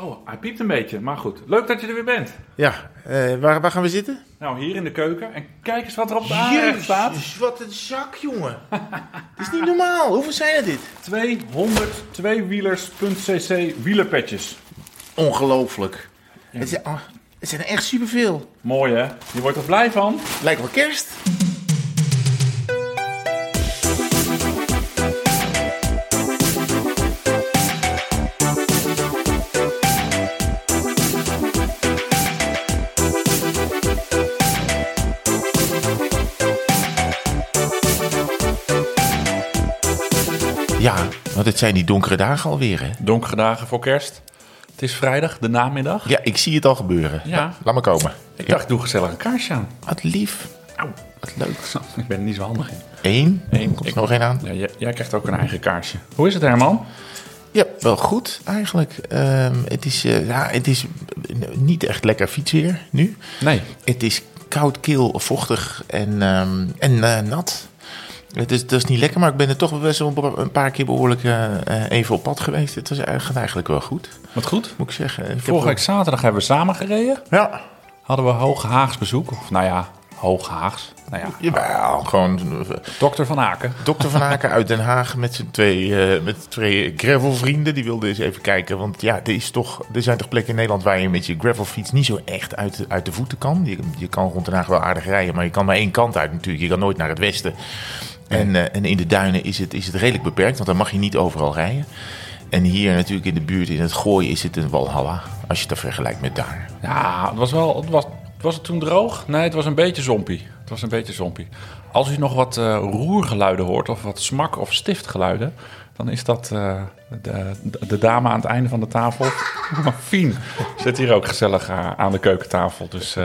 Oh, hij piept een beetje, maar goed. Leuk dat je er weer bent. Ja, eh, waar, waar gaan we zitten? Nou, hier in de keuken. En kijk eens wat er op de aanrecht staat. Jezus, wat een zak, jongen. Het is niet normaal. Hoeveel zijn er dit? 200 tweewielers.cc wielerpetjes. Ongelooflijk. Het, zijn, oh, het zijn er echt superveel. Mooi hè? Je wordt er blij van. Lijkt wel kerst. Het zijn die donkere dagen alweer, hè? Donkere dagen voor kerst. Het is vrijdag, de namiddag. Ja, ik zie het al gebeuren. Ja. Laat me komen. Ik Ja. dacht, doe gezellig een kaarsje aan. Wat lief. Auw. Wat leuk. Ik ben er niet zo handig in. Eén. Eén. Komt Ik- er nog één aan? Ja, jij, jij krijgt ook een eigen kaarsje. Hoe is het Herman? Ja, wel goed eigenlijk. Ehm, het, is, eh, ja, het is niet echt lekker fietsweer nu. Nee. Het is koud, kil, vochtig en, ehm, en eh, nat. Het is, dat is niet lekker, maar ik ben er toch best wel een paar keer behoorlijk eh, eh, even op pad geweest. Het was, gaat eigenlijk wel goed, Wat goed. moet ik zeggen. Ik Vorige week zaterdag hebben we samen gereden. Ja, Hadden we Hoge Haags bezoek. Of nou ja, Hoge Haags. Nou ja, jawel, gewoon eh, dokter Van Aken. dokter Van Aken uit Den Haag met zijn twee, eh met twee gravelvrienden. Die wilden eens even kijken, want ja, er, is toch, er zijn toch plekken in Nederland waar je met je gravelfiets niet zo echt uit, uit de voeten kan. Je, je kan rond Den Haag wel aardig rijden, maar je kan maar één kant uit natuurlijk. Je kan nooit naar het westen. En, eh, en in de duinen is het, is het redelijk beperkt, want dan mag je niet overal rijden. En hier natuurlijk in de buurt, in het Gooi, is het een walhalla. Als je dat vergelijkt met daar. Ja, het was wel. Het was, was het toen droog? Nee, het was een beetje zompie. Het was een beetje zompie. Als u nog wat eh, roergeluiden hoort, of wat smak- of stiftgeluiden, dan is dat eh, de, de, de dame aan het einde van de tafel. Fien zit hier ook gezellig aan de keukentafel. Dus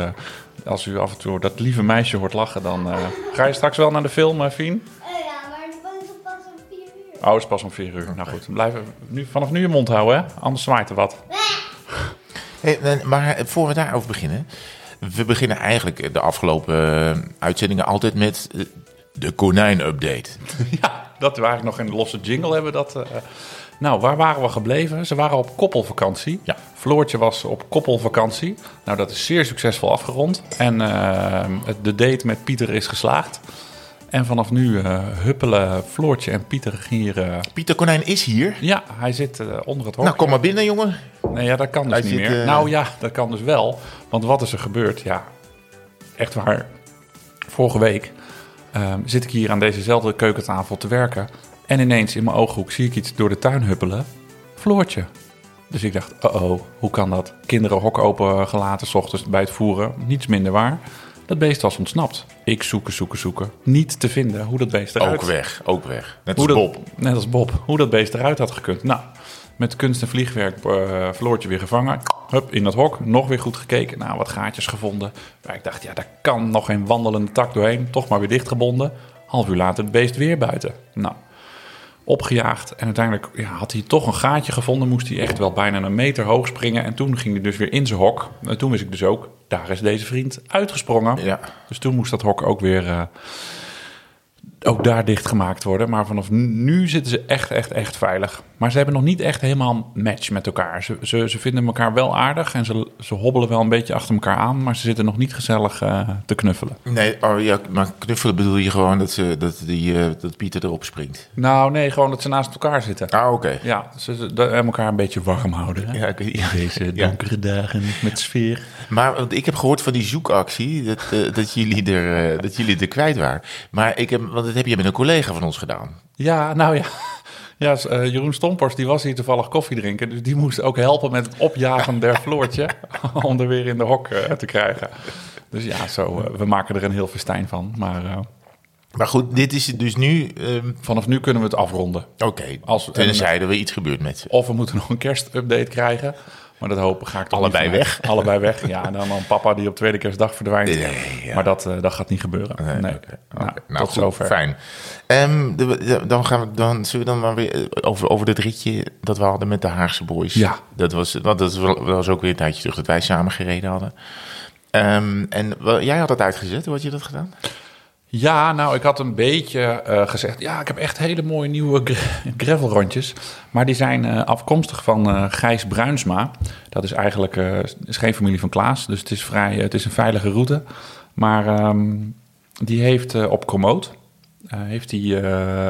als u af en toe dat lieve meisje hoort lachen, dan eh, ga je straks wel naar de film, eh, Fien. Eh, ja, maar het was toch pas om vier uur. Oh, het is pas om vier uur. Nou goed, blijf nu, vanaf nu je mond houden, hè? Anders zwaait er wat. Hey, maar voor we daarover beginnen. We beginnen eigenlijk de afgelopen uitzendingen altijd met de konijn-update. Ja, dat we eigenlijk nog een losse jingle hebben. Dat, eh, nou, waar waren we gebleven? Ze waren op koppelvakantie. Ja. Floortje was op koppelvakantie. Nou, dat is zeer succesvol afgerond. En eh, de date met Pieter is geslaagd. En vanaf nu eh, huppelen Floortje en Pieter hier... eh, Pieter Konijn is hier. ja, hij zit onder het hok. Nou, kom maar binnen, jongen. Nee, ja, dat kan dus Hij niet zit, meer. Nou ja, dat kan dus wel. Want wat is er gebeurd? Ja, echt waar. Vorige week zit ik hier aan dezezelfde keukentafel te werken. En ineens in mijn ooghoek zie ik iets door de tuin huppelen. Floortje. Dus ik dacht, oh oh, hoe kan dat? Kinderen hok open gelaten, s ochtends bij het voeren. Niets minder waar. Dat beest was ontsnapt. Ik zoeken, zoeken, zoeken. Niet te vinden hoe dat beest eruit... Ook weg, ook weg. Net als dat, Bob. Net als Bob. Hoe dat beest eruit had gekund. Nou, met kunst en vliegwerk eh Floortje weer gevangen. Hup, in dat hok. Nog weer goed gekeken. Nou, wat gaatjes gevonden. Maar ik dacht, ja, daar kan nog geen wandelende tak doorheen. Toch maar weer dichtgebonden. Half uur later het beest weer buiten. Nou, opgejaagd. En uiteindelijk ja, had hij toch een gaatje gevonden. Moest hij echt wel bijna een meter hoog springen. En toen ging hij dus weer in zijn hok. En toen wist ik dus ook, daar is deze vriend uitgesprongen. Ja. Dus toen moest dat hok ook weer... eh, ook daar dichtgemaakt worden. Maar vanaf nu zitten ze echt, echt, echt veilig. Maar ze hebben nog niet echt helemaal match met elkaar. Ze, ze, ze vinden elkaar wel aardig en ze, ze hobbelen wel een beetje achter elkaar aan. Maar ze zitten nog niet gezellig eh, te knuffelen. Nee, oh, ja, maar knuffelen bedoel je gewoon dat, ze, dat, die, eh, dat Pieter erop springt. Nou, nee, gewoon dat ze naast elkaar zitten. Ah, oké. Ja, ze, ze elkaar een beetje warm houden. hè? Ja, ik- ja. Deze Ja. donkere dagen met sfeer. Maar want ik heb gehoord van die zoekactie, dat, eh, dat, jullie er, dat jullie er kwijt waren. Maar ik heb, want dat heb je met een collega van ons gedaan. Ja, nou ja. Ja, eh, Jeroen Stompers die was hier toevallig koffie drinken. Dus die moest ook helpen met het opjagen der Floortje. om er weer in de hok eh, te krijgen. Dus ja, zo, eh, we maken er een heel festijn van. Maar Maar goed, dit is het dus nu. ehm, vanaf nu kunnen we het afronden. Oké, Als- tenzij er weer iets gebeurt met ze. Of we moeten nog een kerstupdate krijgen. Maar dat hopen ga ik toch Allebei weg. Allebei weg. Ja, en dan een papa die op tweede kerstdag verdwijnt. Nee, ja. Maar dat, eh, dat gaat niet gebeuren. Nee. Nee, oké. Nou. Nou, tot goed, zover. Fijn. De- de- dan gaan we, dan zullen we dan maar weer eh, over, over dat ritje dat we hadden met de Haagse Boys. Ja. Dat was, want dat was was ook weer een tijdje terug dat wij samen gereden hadden. Ehm, en wel, jij had dat uitgezet, hoe had je dat gedaan? Ja, nou, ik had een beetje eh, gezegd... ja, ik heb echt hele mooie nieuwe gra- gravelrondjes. Maar die zijn eh, afkomstig van eh, Gijs Bruinsma. Dat is eigenlijk is geen familie van Klaas. Dus het is, vrij, het is een veilige route. Maar ehm, die heeft op Komoot... heeft hij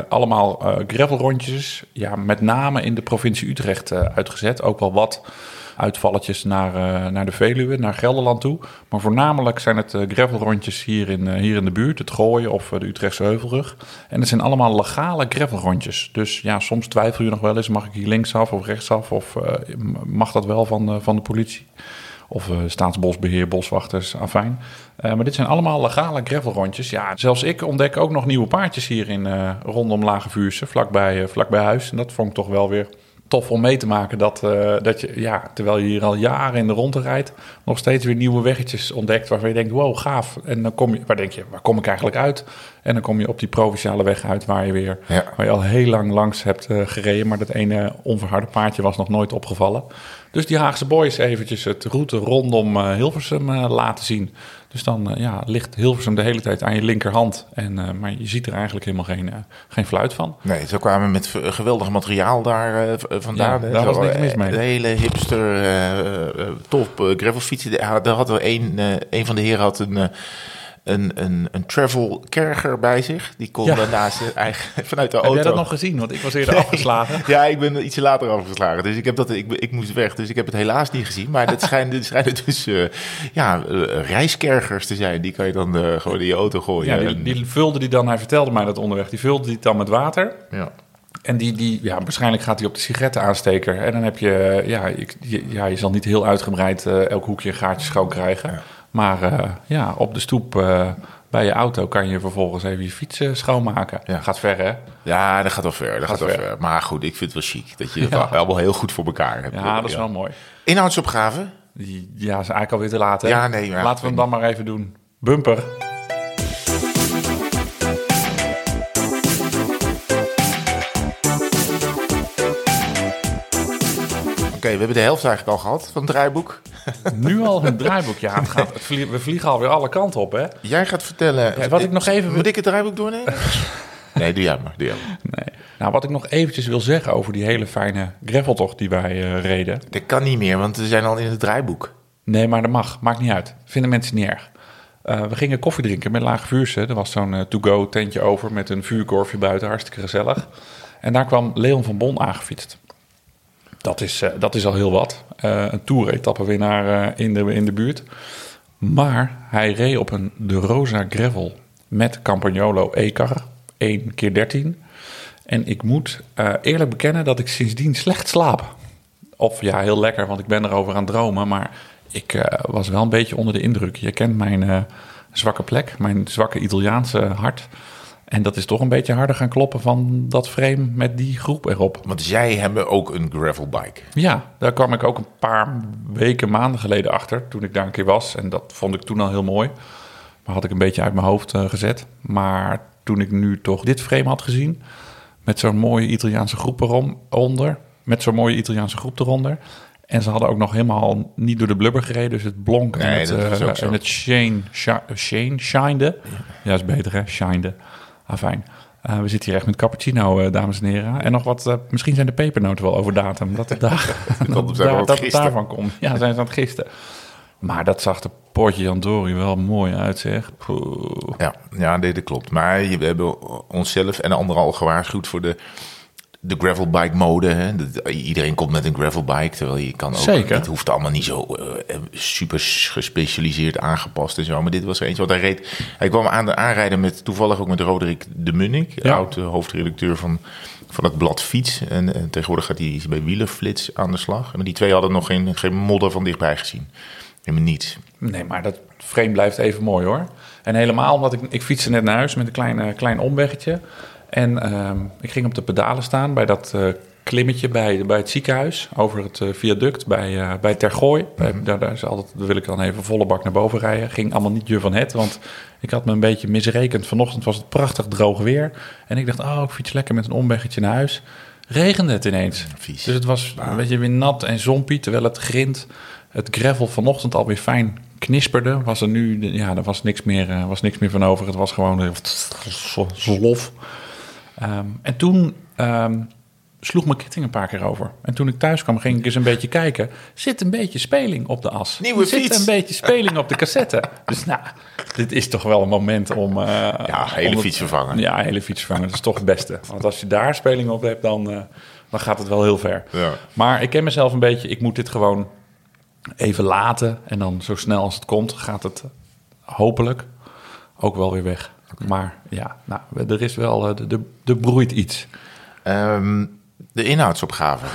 allemaal gravelrondjes... Ja, met name in de provincie Utrecht uitgezet. Ook wel wat uitvalletjes naar, eh, naar de Veluwe, naar Gelderland toe. Maar voornamelijk zijn het eh, gravelrondjes hier in, eh, hier in de buurt, het Gooien of de Utrechtse Heuvelrug. En het zijn allemaal legale gravelrondjes. Dus ja, soms twijfel je nog wel eens, mag ik hier linksaf of rechtsaf? Of mag dat wel van, van de politie? Of eh, staatsbosbeheer, boswachters, afijn. Maar dit zijn allemaal legale gravelrondjes. Ja, zelfs ik ontdek ook nog nieuwe paardjes hier in, rondom Lage Vuurse, vlakbij, vlakbij huis. En dat vond ik toch wel weer tof om mee te maken. Dat, eh, dat je, ja, terwijl je hier al jaren in de ronde rijdt, nog steeds weer nieuwe weggetjes ontdekt waarvan je denkt, wow, gaaf. En dan kom je, waar denk je, waar kom ik eigenlijk uit? En dan kom je op die provinciale weg uit waar je weer, Ja. waar je al heel lang langs hebt eh, gereden. Maar dat ene onverharde paardje was nog nooit opgevallen. Dus die Haagse boys eventjes het route rondom eh, Hilversum laten zien. Dus dan eh, ja, ligt Hilversum de hele tijd aan je linkerhand. En, eh, maar je ziet er eigenlijk helemaal geen, eh, geen fluit van. Nee, zo kwamen met geweldig materiaal daar vandaan. Ja, daar was niks mis mee. De hele hipster, top gravelfietsen. Daar hadden we een, eh, een van de heren had een, een, een, een travel kerger bij zich. Die kon Ja. daarna zijn eigen, vanuit de Heb auto. jij dat nog gezien? Want ik was eerder afgeslagen. Ja, ik ben ietsje later afgeslagen. Dus ik, heb dat, ik, ik moest weg. Dus ik heb het helaas niet gezien. Maar dat schijnen, schijnen dus eh, ja, eh, reiskergers te zijn. Die kan je dan eh, gewoon in je auto gooien. Ja, die, die vulde die dan, hij vertelde mij dat onderweg, die vulde die dan met water. ja. En die, die, ja, waarschijnlijk gaat hij op de sigarettenaansteker. En dan heb je, ja, je, je- ja, je zal niet heel uitgebreid elk hoekje een gaatje schoon krijgen. Ja. Maar eh, ja, op de stoep eh, bij je auto kan je vervolgens even je fiets eh, schoonmaken. Ja. Gaat ver, hè? Ja, dat gaat wel ver. Dat gaat, wel ver. ver. Maar goed, ik vind het wel chic. Dat je het Ja. allemaal heel goed voor elkaar hebt. Ja, dat is wel mooi. Inhoudsopgave. Ja, is eigenlijk alweer te laat, hè? Ja, nee, Laten we hem dan maar even doen. Bumper. Oké, we hebben de helft eigenlijk al gehad van het draaiboek. Nu al een draaiboek. Ja, het gaat, het vlie- we vliegen alweer alle kanten op, hè? Jij gaat vertellen... Ja, wat ik nog even Moet ik het draaiboek doornemen? nee, doe jij maar. Doe jij maar. Nee. Nou, wat ik nog eventjes wil zeggen over die hele fijne graveltocht die wij eh, reden. Dat kan niet meer, want we zijn al in het draaiboek. Nee, maar dat mag. Maakt niet uit. Vinden mensen niet erg. Eh, we gingen koffie drinken met Lage Vuurse. Er was zo'n eh, to-go tentje over met een vuurkorfje buiten. Hartstikke gezellig. En daar kwam Leon van Bon aangefietst. Dat is, eh, dat is al heel wat. Eh, een tour-etappewinnaar eh, in, de, in de buurt. Maar hij reed op een De Rosa Gravel met Campagnolo E-car. 1 keer 13. En ik moet eerlijk bekennen dat ik sindsdien slecht slaap. Of ja, heel lekker, want ik ben erover aan het dromen. Maar ik was wel een beetje onder de indruk. Je kent mijn zwakke plek, mijn zwakke Italiaanse hart. En dat is toch een beetje harder gaan kloppen van dat frame met die groep erop. Want jij hebt ook een gravelbike. Ja, daar kwam ik ook een paar weken, maanden geleden achter. Toen ik daar een keer was. En dat vond ik toen al heel mooi. Maar had ik een beetje uit mijn hoofd eh, gezet. Maar toen ik nu toch dit frame had gezien. Met zo'n mooie Italiaanse groep eronder. Met zo'n mooie Italiaanse groep eronder. En ze hadden ook nog helemaal niet door de blubber gereden. Dus het blonk en het, zo. en het shine, shi- shine, shinede. Ja, is beter hè, shinede. Afijn. Eh, we zitten hier echt met cappuccino, eh, dames en heren. En nog wat, eh, misschien zijn de pepernoten wel over datum. Dat het, daar, Dat het daarvan komt. Ja, zijn ze aan het gisten. Maar dat zag de Portje Jandori wel mooi uit, zeg. Poeh. Ja, ja nee, dat klopt. Maar we hebben onszelf en de anderen al gewaarschuwd voor de, de gravelbike mode. Hè. Dat- Iedereen komt met een gravelbike, terwijl je kan ook... Zeker. Het hoeft allemaal niet zo eh, super gespecialiseerd aangepast en zo. Maar dit was er eentje wat hij reed. Hij kwam aan, aanrijden met, toevallig ook met Roderick de Munnik. Ja. Oud eh, hoofdredacteur van, van het blad Fiets. En, eh, tegenwoordig gaat hij bij Wielerflits aan de slag. En die twee hadden nog geen, geen modder van dichtbij gezien. Helemaal niets. Nee, maar dat frame blijft even mooi hoor. En helemaal omdat ik, ik fietste net naar huis met een klein, eh, klein omweggetje. En ehm, ik ging op de pedalen staan bij dat eh, klimmetje bij, bij het ziekenhuis. Over het eh, viaduct bij, eh, bij Tergooi. Bij- daar, daar, is altijd, daar wil ik dan even volle bak naar boven rijden. Ging allemaal niet je van het, want ik had me een beetje misrekend. Vanochtend was het prachtig droog weer. En ik dacht, oh, ik fiets lekker met een omweggetje naar huis. Regende het ineens. Vies. Dus het was een beetje weer nat en zompie, terwijl het grind het gravel vanochtend alweer fijn knisperde, was er nu, ja, er was niks meer, was niks meer van over. Het was gewoon slof. Ehm, en toen ehm, sloeg mijn ketting een paar keer over. En toen ik thuis kwam, ging ik eens een beetje kijken. Zit een beetje speling op de as. Nieuwe Zit fiets. een beetje speling op de cassette. Dus nou, dit is toch wel een moment om... eh, Ja, hele om fiets vervangen. Ja, hele fiets vervangen. Dat is toch het beste. Want als je daar speling op hebt, dan, eh, dan gaat het wel heel ver. Ja. Maar ik ken mezelf een beetje. Ik moet dit gewoon even laten. En dan zo snel als het komt, gaat het hopelijk ook wel weer weg. Maar ja, nou, er is wel, eh, er- er- er broeit iets. Ehm, de inhoudsopgave.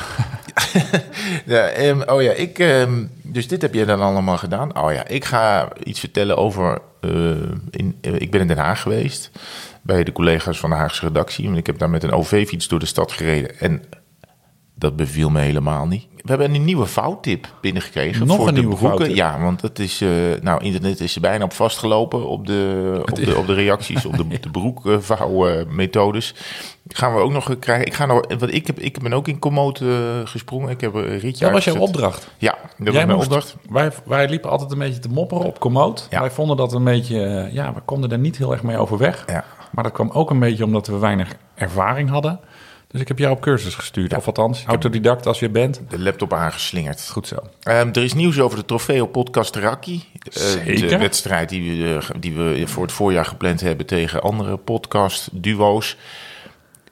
ja, ehm, oh ja, ik, ehm, dus dit heb je dan allemaal gedaan. Oh ja, ik ga iets vertellen over. eh, eh, ik ben in Den Haag geweest bij de collega's van de Haagse redactie. En ik heb daar met een OV-fiets door de stad gereden. En dat beviel me helemaal niet. We hebben een nieuwe vouwtip binnengekregen. Nog voor een de nieuwe broeken. vouwtip? Ja, want het is. eh, nou, internet is er bijna op vastgelopen op de, op de, op de reacties, op de, de broekvouwmethodes. Gaan we ook nog krijgen. Ik, ga nog, want ik, heb, ik ben ook in Komoot eh, gesprongen. Ik heb een ritje Dat was jouw opdracht. Ja, dat was mijn opdracht. Wij, wij liepen altijd een beetje te mopperen op Komoot. Ja. Wij vonden dat een beetje... eh, Ja, we konden er niet heel erg mee overweg. Ja. Maar dat kwam ook een beetje omdat we weinig ervaring hadden. Dus ik heb jou op cursus gestuurd. Of althans, autodidact als je bent. De laptop aangeslingerd. Goed zo. Ehm, er is nieuws over de trofeo podcast Raki. Zeker. De wedstrijd die we, eh, die we voor het voorjaar gepland hebben tegen andere podcast duo's.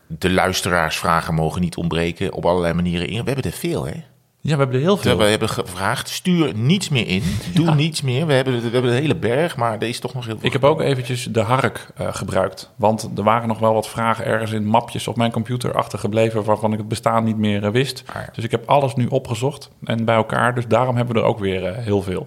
De luisteraarsvragen mogen niet ontbreken op allerlei manieren. We hebben er veel, hè? Ja, we hebben er heel veel. We hebben gevraagd, stuur niets meer in. Doe niets meer. We hebben, we hebben een hele berg, maar er is toch nog heel veel. Ik heb ook eventjes de hark eh, gebruikt. Want er waren nog wel wat vragen ergens in mapjes op mijn computer achtergebleven... waarvan ik het bestaan niet meer eh, wist. Ah, ja. Dus ik heb alles nu opgezocht en bij elkaar. Dus daarom hebben we er ook weer eh, heel veel.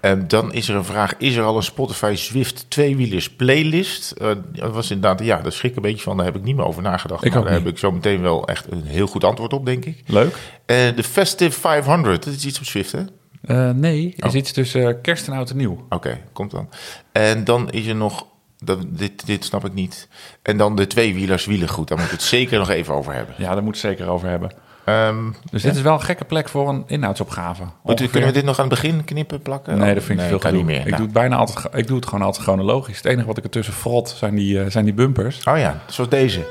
Ehm, dan is er een vraag: is er al een Spotify Zwift tweewielers playlist? Eh, dat was inderdaad, ja, daar schrik ik een beetje van. Daar heb ik niet meer over nagedacht. Ik maar daar niet. heb ik zo meteen wel echt een heel goed antwoord op, denk ik. Leuk. Eh, de Festive 500, dat is iets op Zwift, hè? Eh, nee, is Oh. iets tussen kerst en oud en nieuw. Oké, komt dan. En dan is er nog, dat, dit, dit snap ik niet. En dan de tweewielers wielengoed, daar moet ik het zeker nog even over hebben. Ja, daar moet het zeker over hebben. Ehm, Dus dit is wel een gekke plek voor een inhoudsopgave. Ongeveer- kunnen we dit nog aan het begin knippen, plakken? Nee, dat vind ik veel kan gedoe. niet meer. Ik Nou. doe het bijna altijd. Ik doe het gewoon altijd chronologisch. Het enige wat ik ertussen frot zijn die, eh, zijn die bumpers. Oh ja, zoals deze.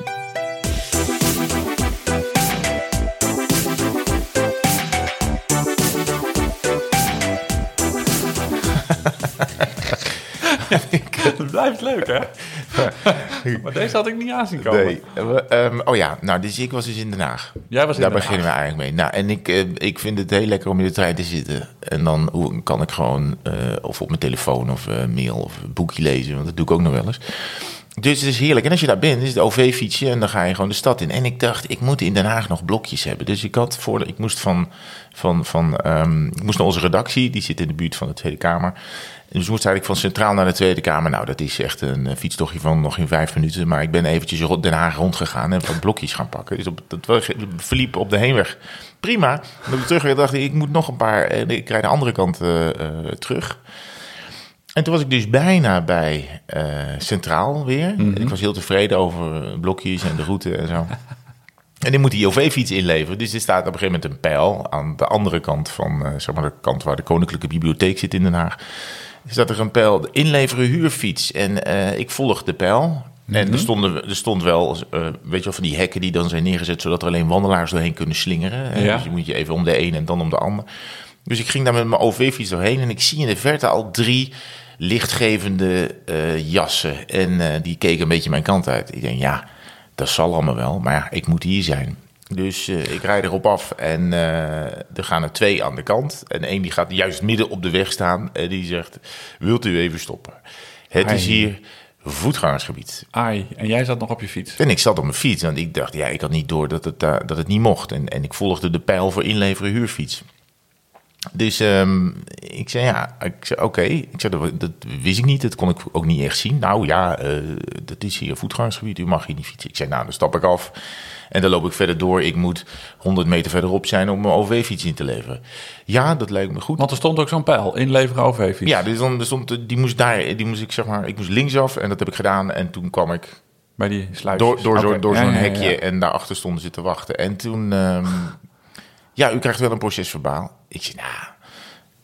Het blijft leuk, hè? maar deze had ik niet aanzien komen. Nee. eh, ehm, oh ja, nou, dus ik was dus in Den Haag. Jij was in Daar Den beginnen we eigenlijk mee. Nou, en ik, eh, ik vind het heel lekker om in de trein te zitten. En dan hoe, kan ik gewoon eh, of op mijn telefoon of eh, mail of een boekje lezen. Want dat doe ik ook nog wel eens. Dus het is heerlijk. En als je daar bent, is het OV-fietsje en dan ga je gewoon de stad in. En ik dacht, ik moet in Den Haag nog blokjes hebben. Dus ik had voor, ik moest van, van, van ehm, ik moest naar onze redactie. Die zit in de buurt van de Tweede Kamer. Dus ik moest eigenlijk van Centraal naar de Tweede Kamer. Nou, dat is echt een eh, fietstochtje van nog in vijf minuten. Maar ik ben eventjes rond Den Haag rondgegaan en wat blokjes gaan pakken. Dus op, dat verliep op de heenweg prima. En op de terugweg dacht ik, ik moet nog een paar... En ik rijd de andere kant eh, eh, terug. En toen was ik dus bijna bij eh, Centraal weer. En ik was heel tevreden over eh, blokjes en de route en zo. En die moet die OV-fiets inleveren. Dus er staat op een gegeven moment een pijl aan de andere kant van, eh, zeg maar, de kant waar de Koninklijke Bibliotheek zit in Den Haag. Staat er een pijl, inleveren huurfiets. En eh, ik volg de pijl. En er, stonden, er stond wel, eh, weet je wel, van die hekken die dan zijn neergezet... zodat er alleen wandelaars doorheen kunnen slingeren. Ja. Dus je moet je even om de een en dan om de ander. Dus ik ging daar met mijn OV-fiets doorheen... en ik zie in de verte al drie lichtgevende eh, jassen. En die keken een beetje mijn kant uit. Ik denk, ja, dat zal allemaal wel. Maar ja, ik moet hier zijn. Dus eh, ik rijd erop af en eh, er gaan er twee aan de kant. En één die gaat juist midden op de weg staan. En die zegt, wilt u even stoppen? Het is hier voetgangersgebied. Ai, en jij zat nog op je fiets. En ik zat op mijn fiets, want ik dacht, ja, ik had niet door dat het, dat het niet mocht. En, en ik volgde de pijl voor inleveren huurfiets. Dus ehm, ik zei, ja, ik zei, oké. Ik zei, dat, dat wist ik niet, dat kon ik ook niet echt zien. Nou ja, eh, dat is hier voetgangersgebied, u mag hier niet fietsen. Ik zei, nou, dan stap ik af en dan loop ik verder door. Ik moet 100 meter verderop zijn om mijn OV-fiets in te leveren. Ja, dat lijkt me goed. Want er stond ook zo'n pijl, inleveren OV-fiets. Ja, dus dan, er stond, die moest daar, die moest ik zeg maar, ik moest linksaf en dat heb ik gedaan. En toen kwam ik Bij die sluitjes. door, door, zo- door zo'n ja, ja, hekje en daarachter stonden ze te wachten. En toen, ehm, ja, u krijgt wel een procesverbaal. Ik zei, nou, Dus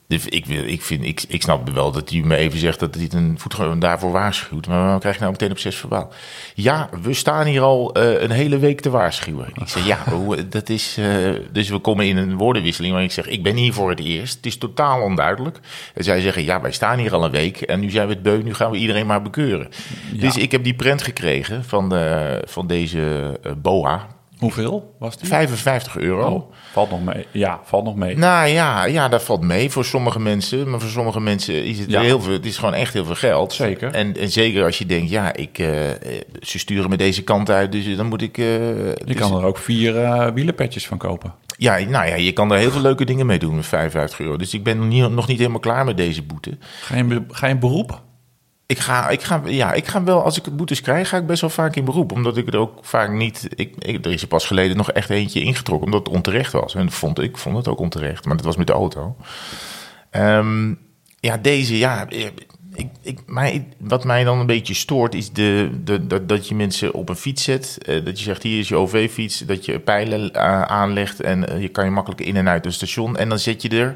ik, wil, ik, vind, ik, ik snap wel dat hij me even zegt dat hij een voetganger daarvoor waarschuwt. Maar dan krijg je nou meteen op zes verbaal. Ja, we staan hier al eh, een hele week te waarschuwen. Ik zeg, ja, dat is... eh, dus we komen in een woordenwisseling waar ik zeg, ik ben hier voor het eerst. Het is totaal onduidelijk. En zij zeggen, ja, wij staan hier al een week en nu zijn we het beu, nu gaan we iedereen maar bekeuren. Dus ik heb die prent gekregen van, de, van deze eh, BOA. Hoeveel was die? 55 euro. Oh, valt nog mee. Ja, valt nog mee. Nou ja, ja, dat valt mee voor sommige mensen. Maar voor sommige mensen is het Ja. heel veel. Het is gewoon echt heel veel geld. Zeker. En, en zeker als je denkt, ja, ik, eh, eh, ze sturen me deze kant uit, dus dan moet ik. eh, Je dus- kan er ook vier eh wielenpetjes van kopen. Ja, nou ja, je kan er heel veel leuke dingen mee doen met 55 euro. Dus ik ben nog niet, nog niet helemaal klaar met deze boete. Ga je, ga je in beroep? Ik ga, ik ga, ja, ik ga wel, als ik boetes krijg, ga ik best wel vaak in beroep. Omdat ik er ook vaak niet. Ik, er is er pas geleden nog echt eentje ingetrokken, omdat het onterecht was. En vond, ik vond het ook onterecht, maar dat was met de auto. Ehm, ja, deze, ja. eh, Ik, ik, mij, wat mij dan een beetje stoort, is de, de, dat, dat je mensen op een fiets zet. eh, dat je zegt: hier is je OV-fiets. Dat je pijlen eh, aanlegt en je kan je makkelijk in en uit het station. En dan zet je er.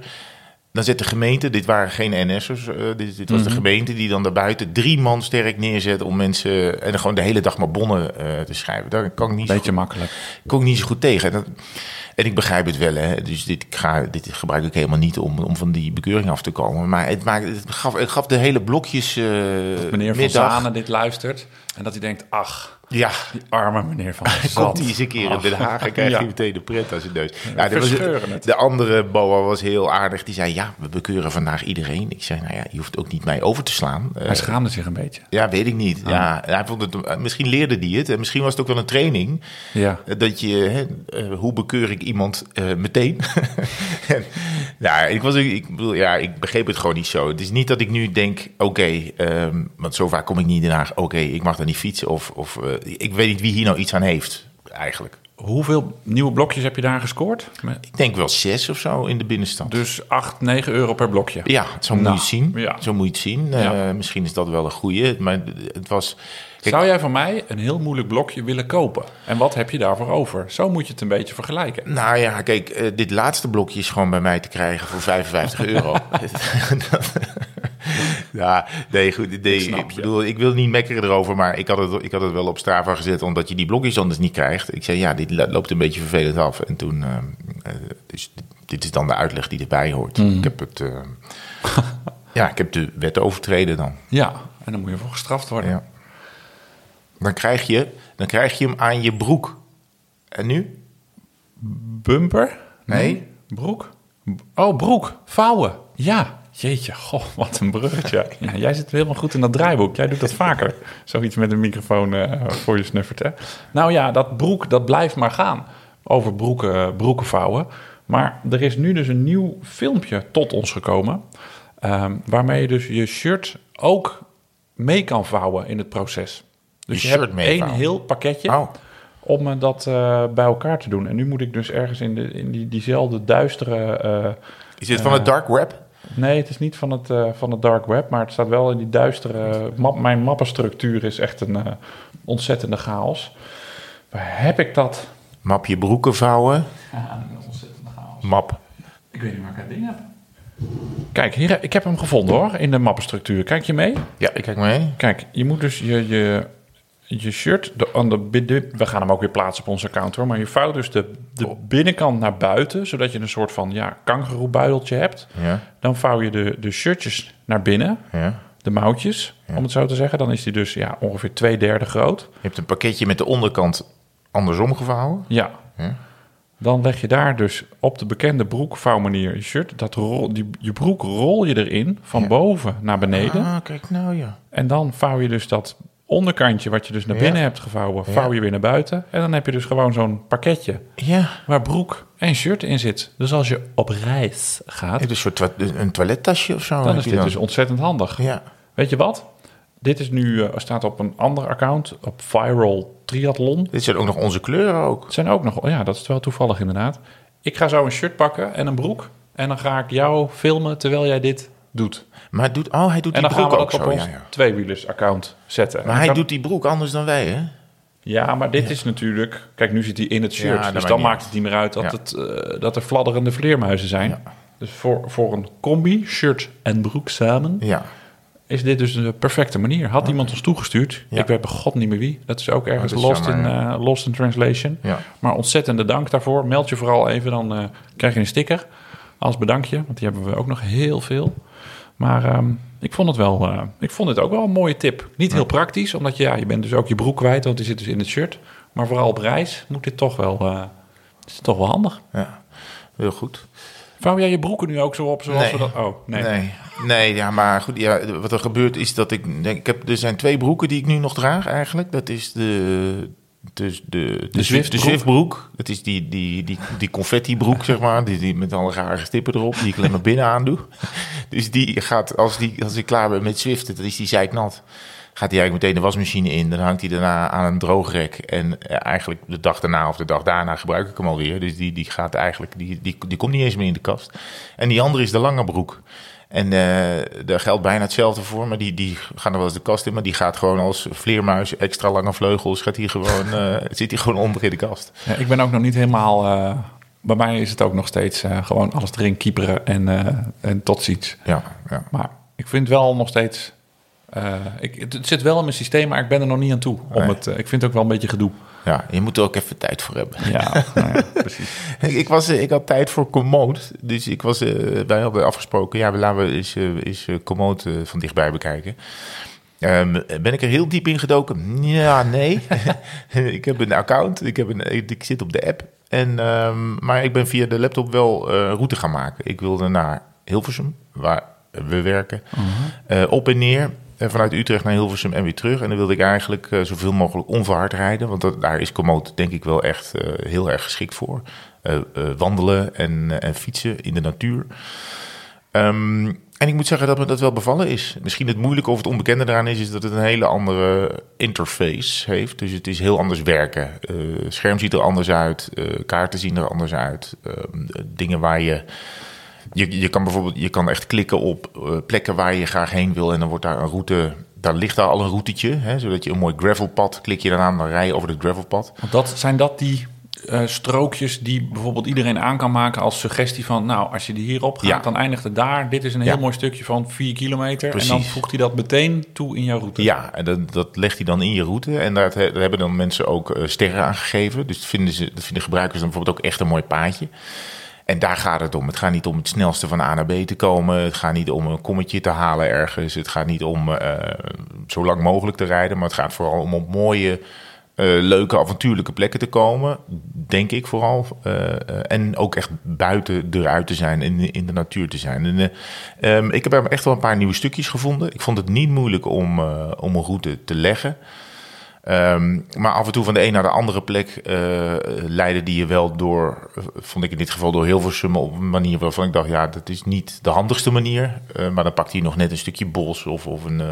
Dan zet de gemeente, dit waren geen NS'ers, eh, dit, dit was de gemeente die dan daarbuiten drie man sterk neerzet om mensen en dan gewoon de hele dag maar bonnen eh, te schrijven. Daar kan ik niet, zo Beetje goed, makkelijk. kon ik niet zo goed tegen. En, dat- en ik begrijp het wel, hè. Dus dit, ik ga, dit gebruik ik helemaal niet om, om van die bekeuring af te komen. Maar het, maakt, het, gaf, het gaf de hele blokjes. eh Meneer Van middag. Zanen dit luistert en dat hij denkt, ach, Ja, die arme meneer Van Zanen. Komt hij eens een keer in Den Haag en krijgt Ja. hij meteen de pret aan zijn neus. Ja, dat was- de andere boa was heel aardig. Die zei, ja, we bekeuren vandaag iedereen. Ik zei, nou ja, je hoeft ook niet mij over te slaan. Eh, Hij schaamde zich een beetje. ja, weet ik niet. Ah. Ja, hij vond het, misschien leerde hij het. En misschien was het ook wel een training. Ja. Dat je, hè, eh, hoe bekeur ik iemand eh, meteen? en, ja, ik, was, ik, bedoel, ja, ik begreep het gewoon niet zo. Het is niet dat ik nu denk, oké, ehm, want zo vaak kom ik niet in Den Haag. Oké, ik mag daar niet fietsen. Of, of ik weet niet wie hier nou iets aan heeft, eigenlijk. Hoeveel nieuwe blokjes heb je daar gescoord? Ik denk wel zes of zo in de binnenstad. Dus 8, 9 euro per blokje. Ja, zo moet Nou, je het zien. ja. Zo moet je het zien. Ja. Eh, misschien is dat wel een goeie. Maar het was... Kijk, Zou jij van mij een heel moeilijk blokje willen kopen? En wat heb je daarvoor over? Zo moet je het een beetje vergelijken. Nou ja, kijk, eh, dit laatste blokje is gewoon bij mij te krijgen voor 55 euro. ja, nee, goed. Nee, ik, bedoel, ik wil niet mekkeren erover, maar ik had, het, ik had het wel op Strava gezet, omdat je die blokjes anders niet krijgt. Ik zei, ja, dit lo- loopt een beetje vervelend af. En toen, eh, eh, dus dit, is dan de uitleg die erbij hoort. Mhm. Ik heb het, eh, ja, ik heb de wet overtreden dan. Ja, en dan moet je voor gestraft worden. Ja. Dan krijg je, dan krijg je hem aan je broek. En nu? Bumper? Nee. Broek? Oh, broek. Vouwen. Ja. Jeetje, goh, wat een bruggetje. Ja, jij zit helemaal goed in dat draaiboek. Jij doet dat vaker. Zoiets met een microfoon eh, voor je snuffert, hè? Nou ja, dat broek, dat blijft maar gaan. Over broeken, broeken vouwen. Maar er is nu dus een nieuw filmpje tot ons gekomen. ehm, waarmee je dus je shirt ook mee kan vouwen in het proces. Dus Je je, shirt hebt één heel pakketje Oh. om eh, dat eh, bij elkaar te doen. En nu moet ik dus ergens in, de, in die, diezelfde duistere... eh, Is dit van het dark web? Nee, het is niet van het, eh, van het dark web, maar het staat wel in die duistere... Map, mijn mappenstructuur is echt een eh, ontzettende chaos. Waar heb ik dat? Map je broeken vouwen. Ja, een ontzettende chaos. Map. Ik weet niet waar ik het ding heb. Kijk, hier, ik heb hem gevonden hoor, in de mappenstructuur. Kijk je mee? Ja, ik kijk mee. Kijk, je moet dus je, je, je shirt, de, aan de, bidden- we gaan hem ook weer plaatsen op onze account hoor, maar je vouwt dus de, de binnenkant naar buiten, zodat je een soort van ja, kangeroebuideltje hebt. Ja, Dan vouw je de, de shirtjes naar binnen, ja. de mouwtjes, om het zo te zeggen. Dan is die dus ja, ongeveer twee derde groot. Je hebt een pakketje met de onderkant andersom gevouwen. Ja. Ja. Dan leg je daar dus op de bekende broekvouwmanier je shirt. Dat rol, die, je broek rol je erin, van boven naar beneden. Ah, kijk nou ja. En dan vouw je dus dat onderkantje wat je dus naar Ja. binnen hebt gevouwen, vouw je weer naar buiten. En dan heb je dus gewoon zo'n pakketje Ja, waar broek en shirt in zit. Dus als je op reis gaat, een soort toa- een toilettasje of zo. dan is dit dus ontzettend handig. Ja. Weet je wat? Dit is nu, eh, staat op een ander account, op Viral Triathlon. Dit zijn ook nog onze kleuren ook. Het zijn ook nog, ja, dat is wel toevallig inderdaad. Ik ga zo een shirt pakken en een broek. En dan ga ik jou filmen terwijl jij dit doet. Maar hij doet, oh, hij doet En die broek ook dat op zo. ons Ja, ja. tweewielers-account zetten. Maar hij doet die broek anders dan wij, hè? Ja, maar dit is natuurlijk... Kijk, nu zit hij in het shirt. Dus dan maakt het niet meer uit dat, het, eh, dat er fladderende vleermuizen zijn. Dus voor, voor een combi, shirt en broek samen, Ja, is dit dus de perfecte manier. Had iemand ons toegestuurd, ik weet bij god niet meer wie. Dat is ook ergens Oh, is lost, in, eh, lost in translation. Maar ontzettende dank daarvoor. Meld je vooral even, dan eh, krijg je een sticker als bedankje. Want die hebben we ook nog heel veel. Maar ehm, ik vond het wel, eh, ik vond het ook wel een mooie tip. Niet heel praktisch, omdat je, ja, je bent dus ook je broek kwijt, want die zit dus in het shirt. Maar vooral op reis moet dit toch wel, eh, is toch wel handig. ja. Heel goed. Vouw jij je broeken nu ook zo op zoals Nee. we dat... Oh, nee. Nee. nee, ja, maar goed. Ja, wat er gebeurt is dat ik, ik heb, er zijn twee broeken die ik nu nog draag eigenlijk. Dat is de, dus de, de, Zwiftbroek. de Zwiftbroek. Dat is die, die, die, die confetti-broek, zeg maar. Die, die met alle rare stippen erop, die ik alleen maar binnen aan doe. Dus die gaat, als, die, als ik klaar ben met Zwiften, dan is die zeiknat. Gaat hij eigenlijk meteen de wasmachine in. Dan hangt hij daarna aan een droogrek. En eh, eigenlijk de dag daarna of de dag daarna gebruik ik hem alweer. Dus die, die gaat eigenlijk, die, die, die komt niet eens meer in de kast. En die andere is de lange broek. En eh, daar geldt bijna hetzelfde voor, maar die, die gaan er wel eens de kast in. Maar die gaat gewoon als vleermuis, extra lange vleugels, gaat hier gewoon, eh, zit hij gewoon onder in de kast. Ja, ik ben ook nog niet helemaal... eh, bij mij is het ook nog steeds gewoon alles erin kieperen en, en tot ziens. Ja, ja. Maar ik vind wel nog steeds... ik, het, het zit wel in mijn systeem, maar ik ben er nog niet aan toe. Om Nee. het, ik vind het ook wel een beetje gedoe. Ja, je moet er ook even tijd voor hebben. Ja, nou ja, precies. Ik, was, eh, ik had tijd voor Commode, dus ik was, eh, wij hadden afgesproken, ja, we laten we eens, eh, eens Commode van dichtbij bekijken. Ehm, ben ik er heel diep in gedoken? Ja, nee. ik heb een account, ik, heb een, ik zit op de app. En, ehm, maar ik ben via de laptop wel eh, route gaan maken. Ik wilde naar Hilversum, waar we werken, eh, op en neer. Eh, vanuit Utrecht naar Hilversum en weer terug. En dan wilde ik eigenlijk eh, zoveel mogelijk onverhard rijden. Want dat, daar is Komoot denk ik wel echt eh, heel erg geschikt voor. Wandelen en, en fietsen in de natuur. Ehm, en ik moet zeggen dat me dat wel bevallen is. Misschien het moeilijke of het onbekende daaraan is, is dat het een hele andere interface heeft. Dus het is heel anders werken. Scherm ziet er anders uit, kaarten zien er anders uit. Ehm, dingen waar je, je. Je kan bijvoorbeeld je kan echt klikken op eh, plekken waar je graag heen wil. En dan wordt daar een route. Daar ligt daar al een routetje. Hè, zodat je een mooi gravelpad. Klik je dan aan, dan rij je over het gravelpad. Want dat, zijn dat die eh, strookjes die bijvoorbeeld iedereen aan kan maken als suggestie van... nou, als je die hierop gaat, Ja. dan eindigt het daar. Dit is een Ja. heel mooi stukje van 4 kilometer. En dan voegt hij dat meteen toe in jouw route. Ja, en dat, dat legt hij dan in je route. En daar, daar hebben dan mensen ook eh, sterren aan gegeven. Dus dat vinden, ze, dat vinden gebruikers dan bijvoorbeeld ook echt een mooi paadje. En daar gaat het om. Het gaat niet om het snelste van A naar B te komen. Het gaat niet om een kommetje te halen ergens. Het gaat niet om eh, zo lang mogelijk te rijden. Maar het gaat vooral om op mooie, eh, leuke, avontuurlijke plekken te komen. Denk ik vooral. Eh, en ook echt buiten eruit te zijn. In, in de natuur te zijn. En, eh, ehm, ik heb echt wel een paar nieuwe stukjes gevonden. Ik vond het niet moeilijk om, om een route te leggen. Ehm, maar af en toe van de een naar de andere plek eh leidde die je wel door, vond ik in dit geval door Hilversum op een manier waarvan ik dacht, ja, dat is niet de handigste manier. Eh, maar dan pakt hij nog net een stukje bos of, of een, eh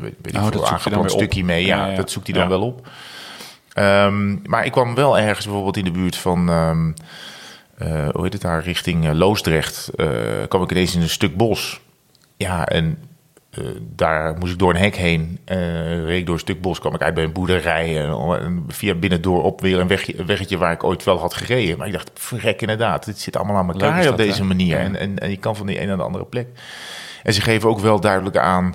weet, weet Oh, veel, aangeplant op. stukje mee. Ja, Ja, ja. dat zoekt hij dan Ja. wel op. Ehm, maar ik kwam wel ergens bijvoorbeeld in de buurt van, ehm, eh, hoe heet het daar, richting Loosdrecht, eh, kwam ik ineens in een stuk bos. Ja, en eh, daar moest ik door een hek heen. eh reed door een stuk bos, kwam ik uit bij een boerderij. En, en via binnendoor op weer een, wegje, een weggetje waar ik ooit wel had gereden. Maar ik dacht, verrek inderdaad, dit zit allemaal aan elkaar op deze hè? manier. Ja. En, en, en je kan van die een naar de andere plek. En ze geven ook wel duidelijk aan...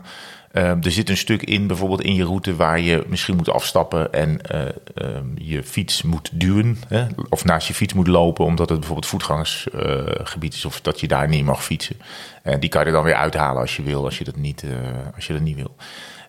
eh, er zit een stuk in, bijvoorbeeld in je route, waar je misschien moet afstappen en eh, ehm, je fiets moet duwen. Hè? Of naast je fiets moet lopen, omdat het bijvoorbeeld voetgangersgebied is, of dat je daar niet mag fietsen. En die kan je er dan weer uithalen als je wil, als je dat niet, eh, als je dat niet wil.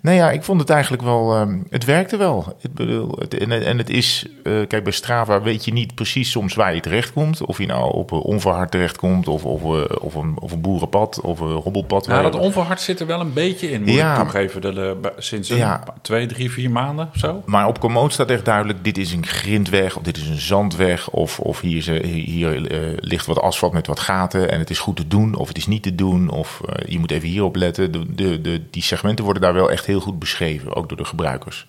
Nou ja, ik vond het eigenlijk wel. ehm, het werkte wel. Ik bedoel, het, en, en het is. eh, kijk, bij Strava weet je niet precies soms waar je terechtkomt. Of je nou op een onverhard terechtkomt, of, of, eh, of, een, of een boerenpad, of een hobbelpad. Nou, dat onverhard zit er wel een beetje in, moet Ja. ik toegeven. De, de- sinds een Ja. paar- twee, drie, vier maanden of zo. Maar op Komoot staat echt duidelijk: dit is een grindweg, of dit is een zandweg, of, of hier, is, eh, hier eh, ligt wat asfalt met wat gaten en het is goed te doen, of het is niet te doen, of eh, je moet even hierop letten. De, de, de, die segmenten worden daar wel echt heel goed beschreven, ook door de gebruikers.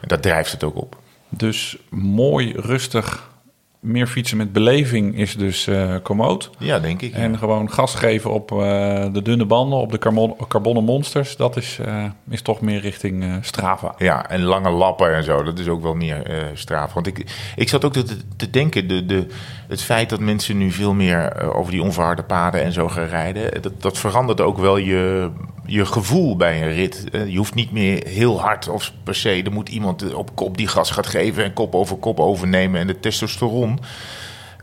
En dat drijft het ook op. Dus mooi, rustig meer fietsen met beleving is dus eh commode. Ja, denk ik. ja. En gewoon gas geven op eh, de dunne banden, op de carbon, carbonnen monsters. Dat is, eh, is toch meer richting Strava. Ja, en lange lappen en zo, dat is ook wel meer straf. Want ik, ik zat ook te, te denken, de, de, het feit dat mensen nu veel meer over die onverharde paden en zo gaan rijden, dat, dat verandert ook wel je, je gevoel bij een rit. Eh, je hoeft niet meer heel hard of per se, er moet iemand op kop die gas gaat geven en kop over kop overnemen. En de testosteron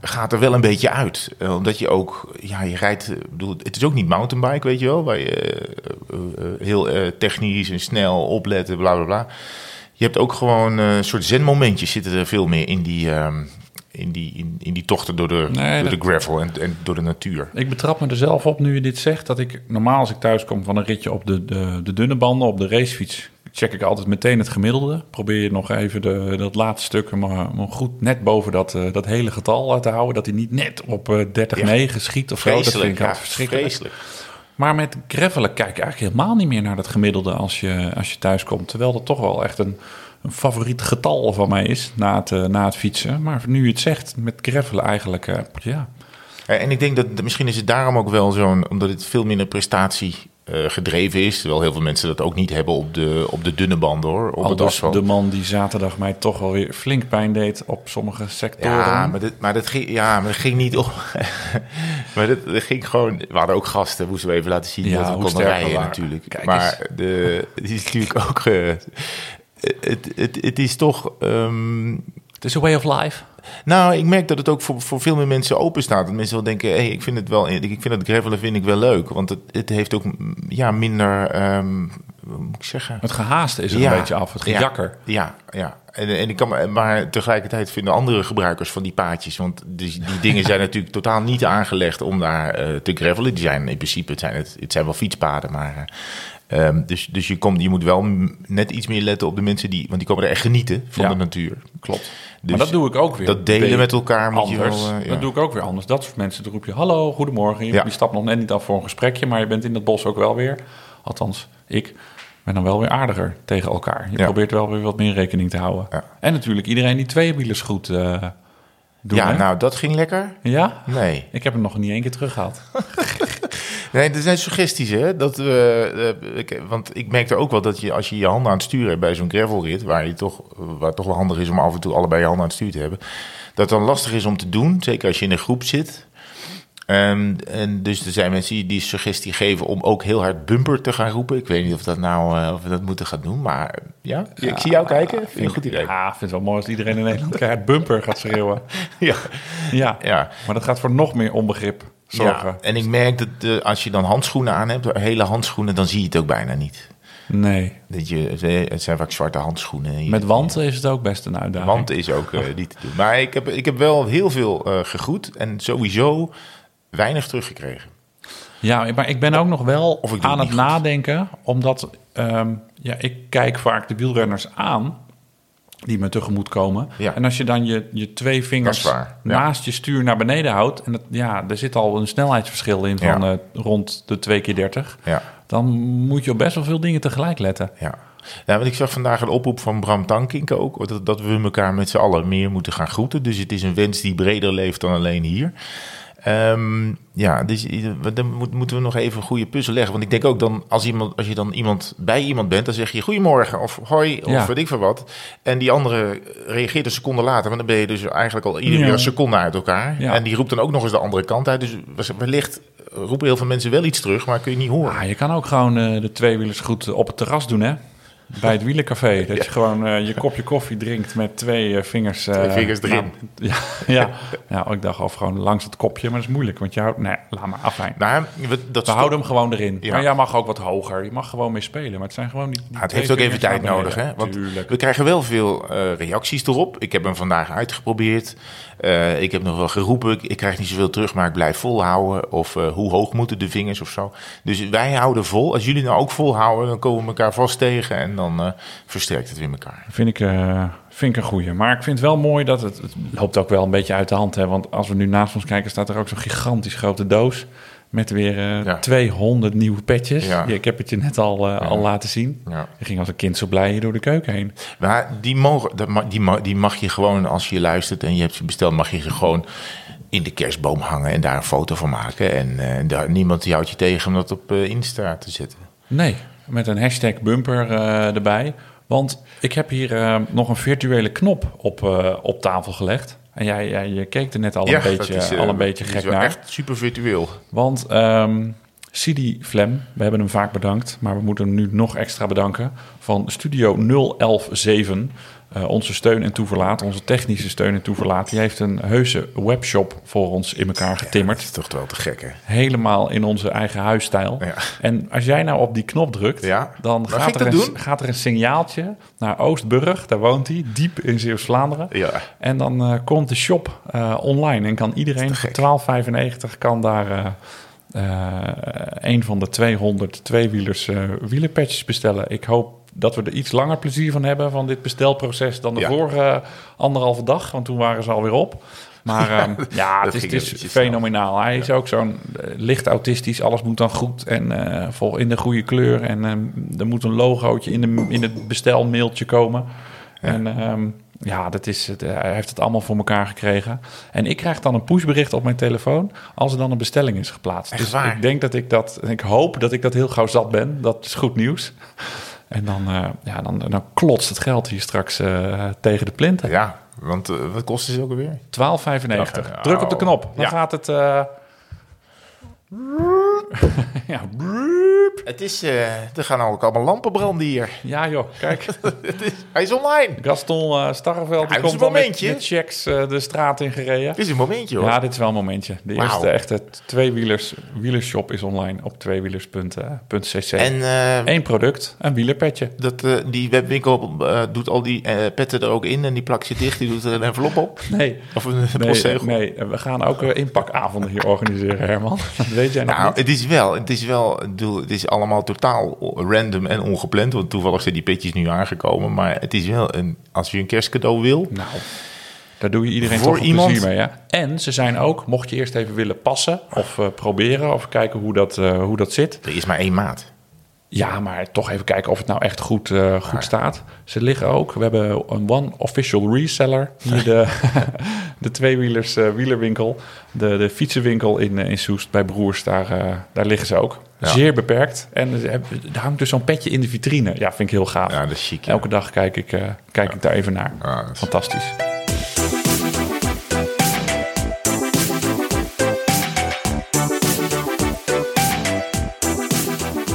gaat er wel een beetje uit. Eh, omdat je ook, ja, je rijdt, ik bedoel, het is ook niet mountainbike, weet je wel, waar je eh, eh, eh, heel eh, technisch en snel opletten, bla bla bla. Je hebt ook gewoon eh, een soort zen-momentjes zitten er veel meer in die, ehm, in die, in, in die tochten door de, Nee, door dat- de gravel en, en door de natuur. Ik betrap me er zelf op nu je dit zegt. Dat ik normaal als ik thuis kom van een ritje op de, de, de dunne banden, op de racefiets, check ik altijd meteen het gemiddelde. Probeer je nog even de, dat laatste stuk maar, maar goed net boven dat, eh, dat hele getal te houden. Dat hij niet net op eh 30-9 schiet of zo. Dat vind ik ja, verschrikkelijk. vreselijk. Maar met gravelen kijk ik eigenlijk helemaal niet meer naar dat gemiddelde als je, als je thuis komt. Terwijl dat toch wel echt een, een favoriet getal van mij is na het, eh, na het fietsen. Maar nu je het zegt, met gravelen eigenlijk, eh, ja. En ik denk dat misschien is het daarom ook wel zo'n, omdat het veel minder prestatie eh, gedreven is. Terwijl heel veel mensen dat ook niet hebben op de, op de dunne banden hoor. Op het asfalt. de man die zaterdag mij toch wel weer flink pijn deed op sommige sectoren. Ja, maar dat, maar dat ging, ja, maar dat ging niet om. maar dat, dat ging gewoon. We hadden ook gasten, moesten we even laten zien Ja, dat we konden rijden natuurlijk. Kijk maar de, het is natuurlijk ook. Het, het, het is toch. ehm, Het is a way of life. nou, ik merk dat het ook voor, voor veel meer mensen open staat. Dat mensen wel denken, hey, ik vind het wel, ik vind het gravelen vind ik wel leuk. Want het, het heeft ook ja, minder, ehm, hoe moet ik zeggen? Het gehaaste is er Ja. een beetje af, het gejakker. Ja, ja. ja. En, en ik kan, me- maar tegelijkertijd vinden andere gebruikers van die paadjes. Want die, die dingen zijn natuurlijk totaal niet aangelegd om daar eh, te gravelen. Die zijn in principe, het zijn, het, het zijn wel fietspaden, maar. Eh, ehm, dus dus je, komt, je moet wel net iets meer letten op de mensen die. Want die komen er echt genieten van Ja. de natuur. Klopt. Dus maar dat doe ik ook weer. dat delen met elkaar moet je anders. wel, eh, ja. Dat doe ik ook weer anders. Dat soort mensen, dan roep je hallo, goedemorgen. Je, Ja. je stapt nog net niet af voor een gesprekje, maar je bent in dat bos ook wel weer. Althans, ik ben dan wel weer aardiger tegen elkaar. Je probeert wel weer wat meer rekening te houden. En natuurlijk iedereen die tweewielers goed doen. ja, hè? nou, dat ging lekker. ja? Nee. Ik heb hem nog niet één keer teruggehaald. Nee, er zijn suggesties, hè? Dat eh, ik- want ik merkte ook wel dat je als je je handen aan het sturen hebt bij zo'n gravelrit, waar, je toch, waar het toch wel handig is om af en toe allebei je handen aan het stuur te hebben, dat het dan lastig is om te doen, zeker als je in een groep zit. Ehm, en dus er zijn mensen die die suggestie geven om ook heel hard bumper te gaan roepen. Ik weet niet of, dat nou, eh, of we dat moeten gaan doen, maar ja, ik zie jou kijken. Vind je een goed idee? Ja, ik vind het wel mooi als iedereen in Nederland keihard bumper gaat schreeuwen. Ja. Ja. ja. maar dat gaat voor nog meer onbegrip zorgen. Ja, en ik merk dat eh, als je dan handschoenen aan hebt, hele handschoenen, dan zie je het ook bijna niet. Nee. Dat je, het zijn vaak zwarte handschoenen. Met wanten is het ook best een uitdaging. Want is ook eh, niet te doen. Maar ik heb, ik heb wel heel veel eh gegroet en sowieso weinig teruggekregen. Ja, maar ik ben ook nog wel Of ik doe aan het goed. nadenken, omdat ehm, ja, ik kijk vaak de wielrenners aan die me tegemoet komen. Ja. En als je dan je, je twee vingers waar, ja. naast je stuur naar beneden houdt, en dat, ja, er zit al een snelheidsverschil in van Ja. eh, rond de 2 keer 30 Ja, dan moet je op best wel veel dingen tegelijk letten. ja. Ja, want ik zag vandaag een oproep van Bram Tankink ook, dat, dat we elkaar met z'n allen meer moeten gaan groeten. Dus het is een wens die breder leeft dan alleen hier. Ehm, ja, dus dan moet- moeten we nog even een goede puzzel leggen. Want ik denk ook dan, als, iemand, als je dan iemand bij iemand bent, dan zeg je goedemorgen of hoi of Ja. weet ik veel wat. En die andere reageert een seconde later, maar dan ben je dus eigenlijk al ieder Ja. weer een seconde uit elkaar. Ja. En die roept dan ook nog eens de andere kant uit. Dus wellicht roepen heel veel mensen wel iets terug, maar kun je niet horen. Ah, je kan ook gewoon eh, de tweewielers goed op het terras doen, hè? Bij het wielercafé. Dat je gewoon eh, je kopje koffie drinkt met twee eh, vingers. eh, Twee vingers erin. nou, ja, ja. ja, ik dacht al gewoon langs het kopje, maar dat is moeilijk. Want je houdt... Nee, laat maar afijn. Nou, we, dat We houden hem gewoon erin. Ja. Maar jij mag ook wat hoger. Je mag gewoon mee spelen. Maar het zijn gewoon die, die Ja, het heeft ook even tijd nodig, hè? Want Tuurlijk. we krijgen wel veel reacties erop. Ik heb hem vandaag uitgeprobeerd. Ik heb nog wel geroepen. Ik, ik krijg niet zoveel terug, maar ik blijf volhouden. Of hoe hoog moeten de vingers of zo. Dus wij houden vol. Als jullie nou ook volhouden, dan komen we elkaar vast tegen. En dan eh, versterkt het weer elkaar. Vind ik, eh, vind ik een goeie. Maar ik vind het wel mooi dat het... Het loopt ook wel een beetje uit de hand. Hè? Want als we nu naast ons kijken, staat er ook zo'n gigantisch grote doos. Met weer eh, Ja. 200 nieuwe petjes. Ja. Ja, ik heb het je net al, eh, al laten zien. Ja. Je ging als een kind zo blij hier door de keuken heen. Maar die, mogen, die, ma- die mag je gewoon, als je luistert en je hebt ze besteld, mag je ze gewoon in de kerstboom hangen en daar een foto van maken. En eh, daar, niemand die houdt je tegen om dat op eh, Insta te zetten. Nee, met een hashtag bumper eh, erbij. Want ik heb hier eh, nog een virtuele knop op, eh, op tafel gelegd. En jij, jij je keek er net al een beetje, is, al een beetje gek is wel naar. echt super virtueel. Want ehm Sidi Flem, we hebben hem vaak bedankt, maar we moeten hem nu nog extra bedanken. Van Studio 0117, eh, onze steun en toeverlaat, onze technische steun en toeverlaat. Die heeft een heuse webshop voor ons in elkaar getimmerd. Dat is toch wel te gek, hè? Helemaal in onze eigen huisstijl. Ja. En als jij nou op die knop drukt, Ja. dan gaat er, een, gaat er een signaaltje naar Oostburg. Daar woont hij, diep in Zeeuws-Vlaanderen. Ja. En dan eh, komt de shop eh, online en kan iedereen voor gek. 12,95 kan daar een van de 200 tweewielers wielerpatches bestellen. Ik hoop dat we er iets langer plezier van hebben van dit bestelproces dan de Ja. vorige anderhalve dag, want toen waren ze alweer op. Maar ehm, ja, het is, het is snel. fenomenaal. Hij is ook zo'n eh, licht autistisch. Alles moet dan goed en eh, vol in de goede kleur. En ehm, er moet een logootje in, de, in het bestelmailtje komen. En ehm, ja, dat is het, hij heeft het allemaal voor elkaar gekregen. En ik krijg dan een pushbericht op mijn telefoon als er dan een bestelling is geplaatst. Echt dus waar? ik denk dat ik dat, ik hoop dat ik dat heel gauw zat ben. Dat is goed nieuws. En dan, eh, ja, dan, dan klotst het geld hier straks eh, tegen de plinten. Ja, want eh, wat kost het ook alweer? 12,95. Druk op de knop. Dan Ja. gaat het... ja, Het is, eh, er gaan ook allemaal lampen branden hier. ja, joh, kijk. Het is, hij is online. Gaston eh Starreveld Ja, komt een al met, checks eh, de straat in gereden. Het is een momentje hoor. Ja, dit is wel een momentje. De eerste echte tweewielers wielershop is online op tweewielers.cc. en Eén product, een wielerpetje. dat, die webwinkel doet al die petten er ook in en die plakt ze dicht. Die doet er een envelop op. Nee. Of een Nee, postzegel. nee, we gaan ook inpakavonden hier organiseren, Herman. Dat weet jij nog Nou, niet. het is wel, het is wel, het is allemaal totaal random en ongepland. Want toevallig zijn die petjes nu aangekomen. Maar het is wel een, als je een kerstcadeau wil. Nou, daar doe je iedereen Voor toch iemand- plezier mee, ja. En ze zijn ook, mocht je eerst even willen passen of eh, proberen of kijken hoe dat, eh, hoe dat zit. Er is maar één maat. Ja, maar toch even kijken of het nou echt goed, eh, goed staat. Ze liggen ook. We hebben een one official reseller. Hier de, de tweewielers eh, wielerwinkel. De, de fietsenwinkel in, eh, in Soest bij Broers. Daar, daar liggen ze ook. Ja. Zeer beperkt. En er hangt dus zo'n petje in de vitrine. Ja, vind ik heel gaaf. Ja, dat is chic. ja. Elke dag kijk ik, kijk ik daar even naar. Fantastisch.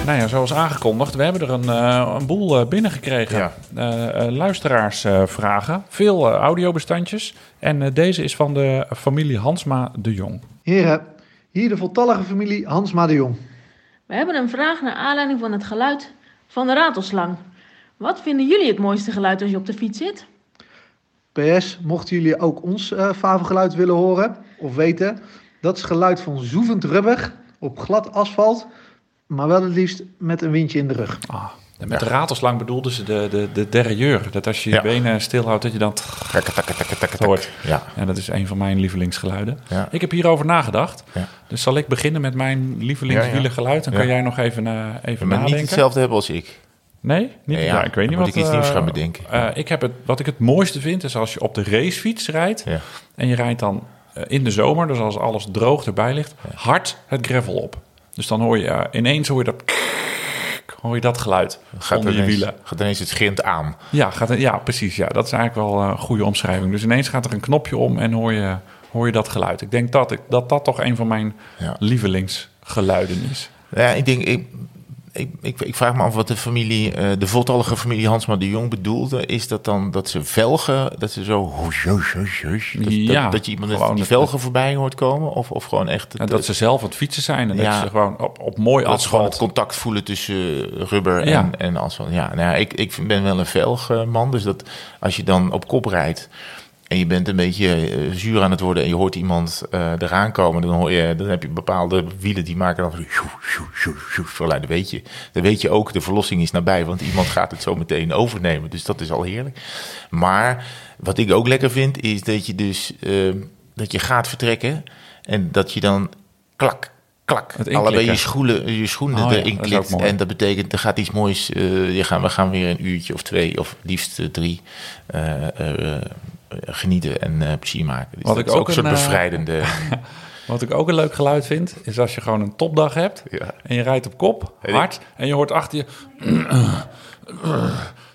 Nou ja, zoals aangekondigd, we hebben er een, eh, een boel eh, binnengekregen. Ja. Eh, eh, luisteraarsvragen, veel audiobestandjes. En eh, deze is van de familie Hansma de Jong. Heren, hier de voltallige familie Hansma de Jong. We hebben een vraag naar aanleiding van het geluid van de ratelslang. Wat vinden jullie het mooiste geluid als je op de fiets zit? PS, mochten jullie ook ons eh favengeluid willen horen of weten, dat is geluid van zoevend rubber op glad asfalt, maar wel het liefst met een windje in de rug. Ah, en met de ratelslang bedoelden ze de, de, de derailleur. Dat als je je Ja. benen stilhoudt, dat je dan Tak, tak, tak, hoort. Ja. En dat is een van mijn lievelingsgeluiden. Ja. Ik heb hierover nagedacht. Ja. Dus zal ik beginnen met mijn lievelingswielengeluid? Dan Ja. kan jij nog even, eh, even Maar niet nadenken. hetzelfde hebben als ik. Nee? Niet, Ja, ja, ik weet dan niet moet wat... ik iets nieuws eh, gaan bedenken. eh, ik heb het, wat ik het mooiste vind, is als je op de racefiets rijdt... Ja. en je rijdt dan in de zomer, dus als alles droog erbij ligt... hard het gravel op. Dus dan hoor je eh, ineens hoor je dat... hoor je dat geluid Gaat onder je ineens, wielen. gaat ineens het grind aan. Ja, gaat, ja, precies. Ja. Dat is eigenlijk wel eh, een goede omschrijving. Dus ineens gaat er een knopje om en hoor je, hoor je dat geluid. Ik denk dat ik, dat, dat toch een van mijn Ja. lievelingsgeluiden is. Ja, ik denk, ik, ik, ik, ik vraag me af wat de familie, eh, de voltallige familie Hansma de Jong bedoelde. Is dat dan dat ze velgen, dat ze zo, hoes, hoes, hoes, hoes, dat, Ja, dat, dat je iemand gewoon die het- velgen voorbij hoort komen? Of, of gewoon echt En het, dat ze zelf aan het fietsen zijn en Ja. dat ze gewoon op, op mooi dat ze gewoon het contact voelen tussen rubber Ja. en, en asfalt. Ja, nou ja, ik, ik ben wel een velgman, dus dat als je dan op kop rijdt en je bent een beetje eh, zuur aan het worden en je hoort iemand eh, eraan komen, dan, hoor je, dan heb je bepaalde wielen die maken dan zo, nou, weet je, dan weet je ook, de verlossing is nabij, want iemand gaat het zo meteen overnemen. Dus dat is al heerlijk. Maar wat ik ook lekker vind, is dat je dus eh, dat je gaat vertrekken en dat je dan klak, klak. Het Allebei je schoenen, je schoenen Oh erin klikt. En dat betekent, er gaat iets moois. eh, je gaan, we gaan weer een uurtje of twee, of liefst eh, drie, eh, eh, eh, genieten en eh, plezier maken. Dus Wat dat ik is ook een soort een, eh, bevrijdende... Wat ik ook een leuk geluid vind, is als je gewoon een topdag hebt Ja. en je rijdt op kop, hard, en je hoort achter je...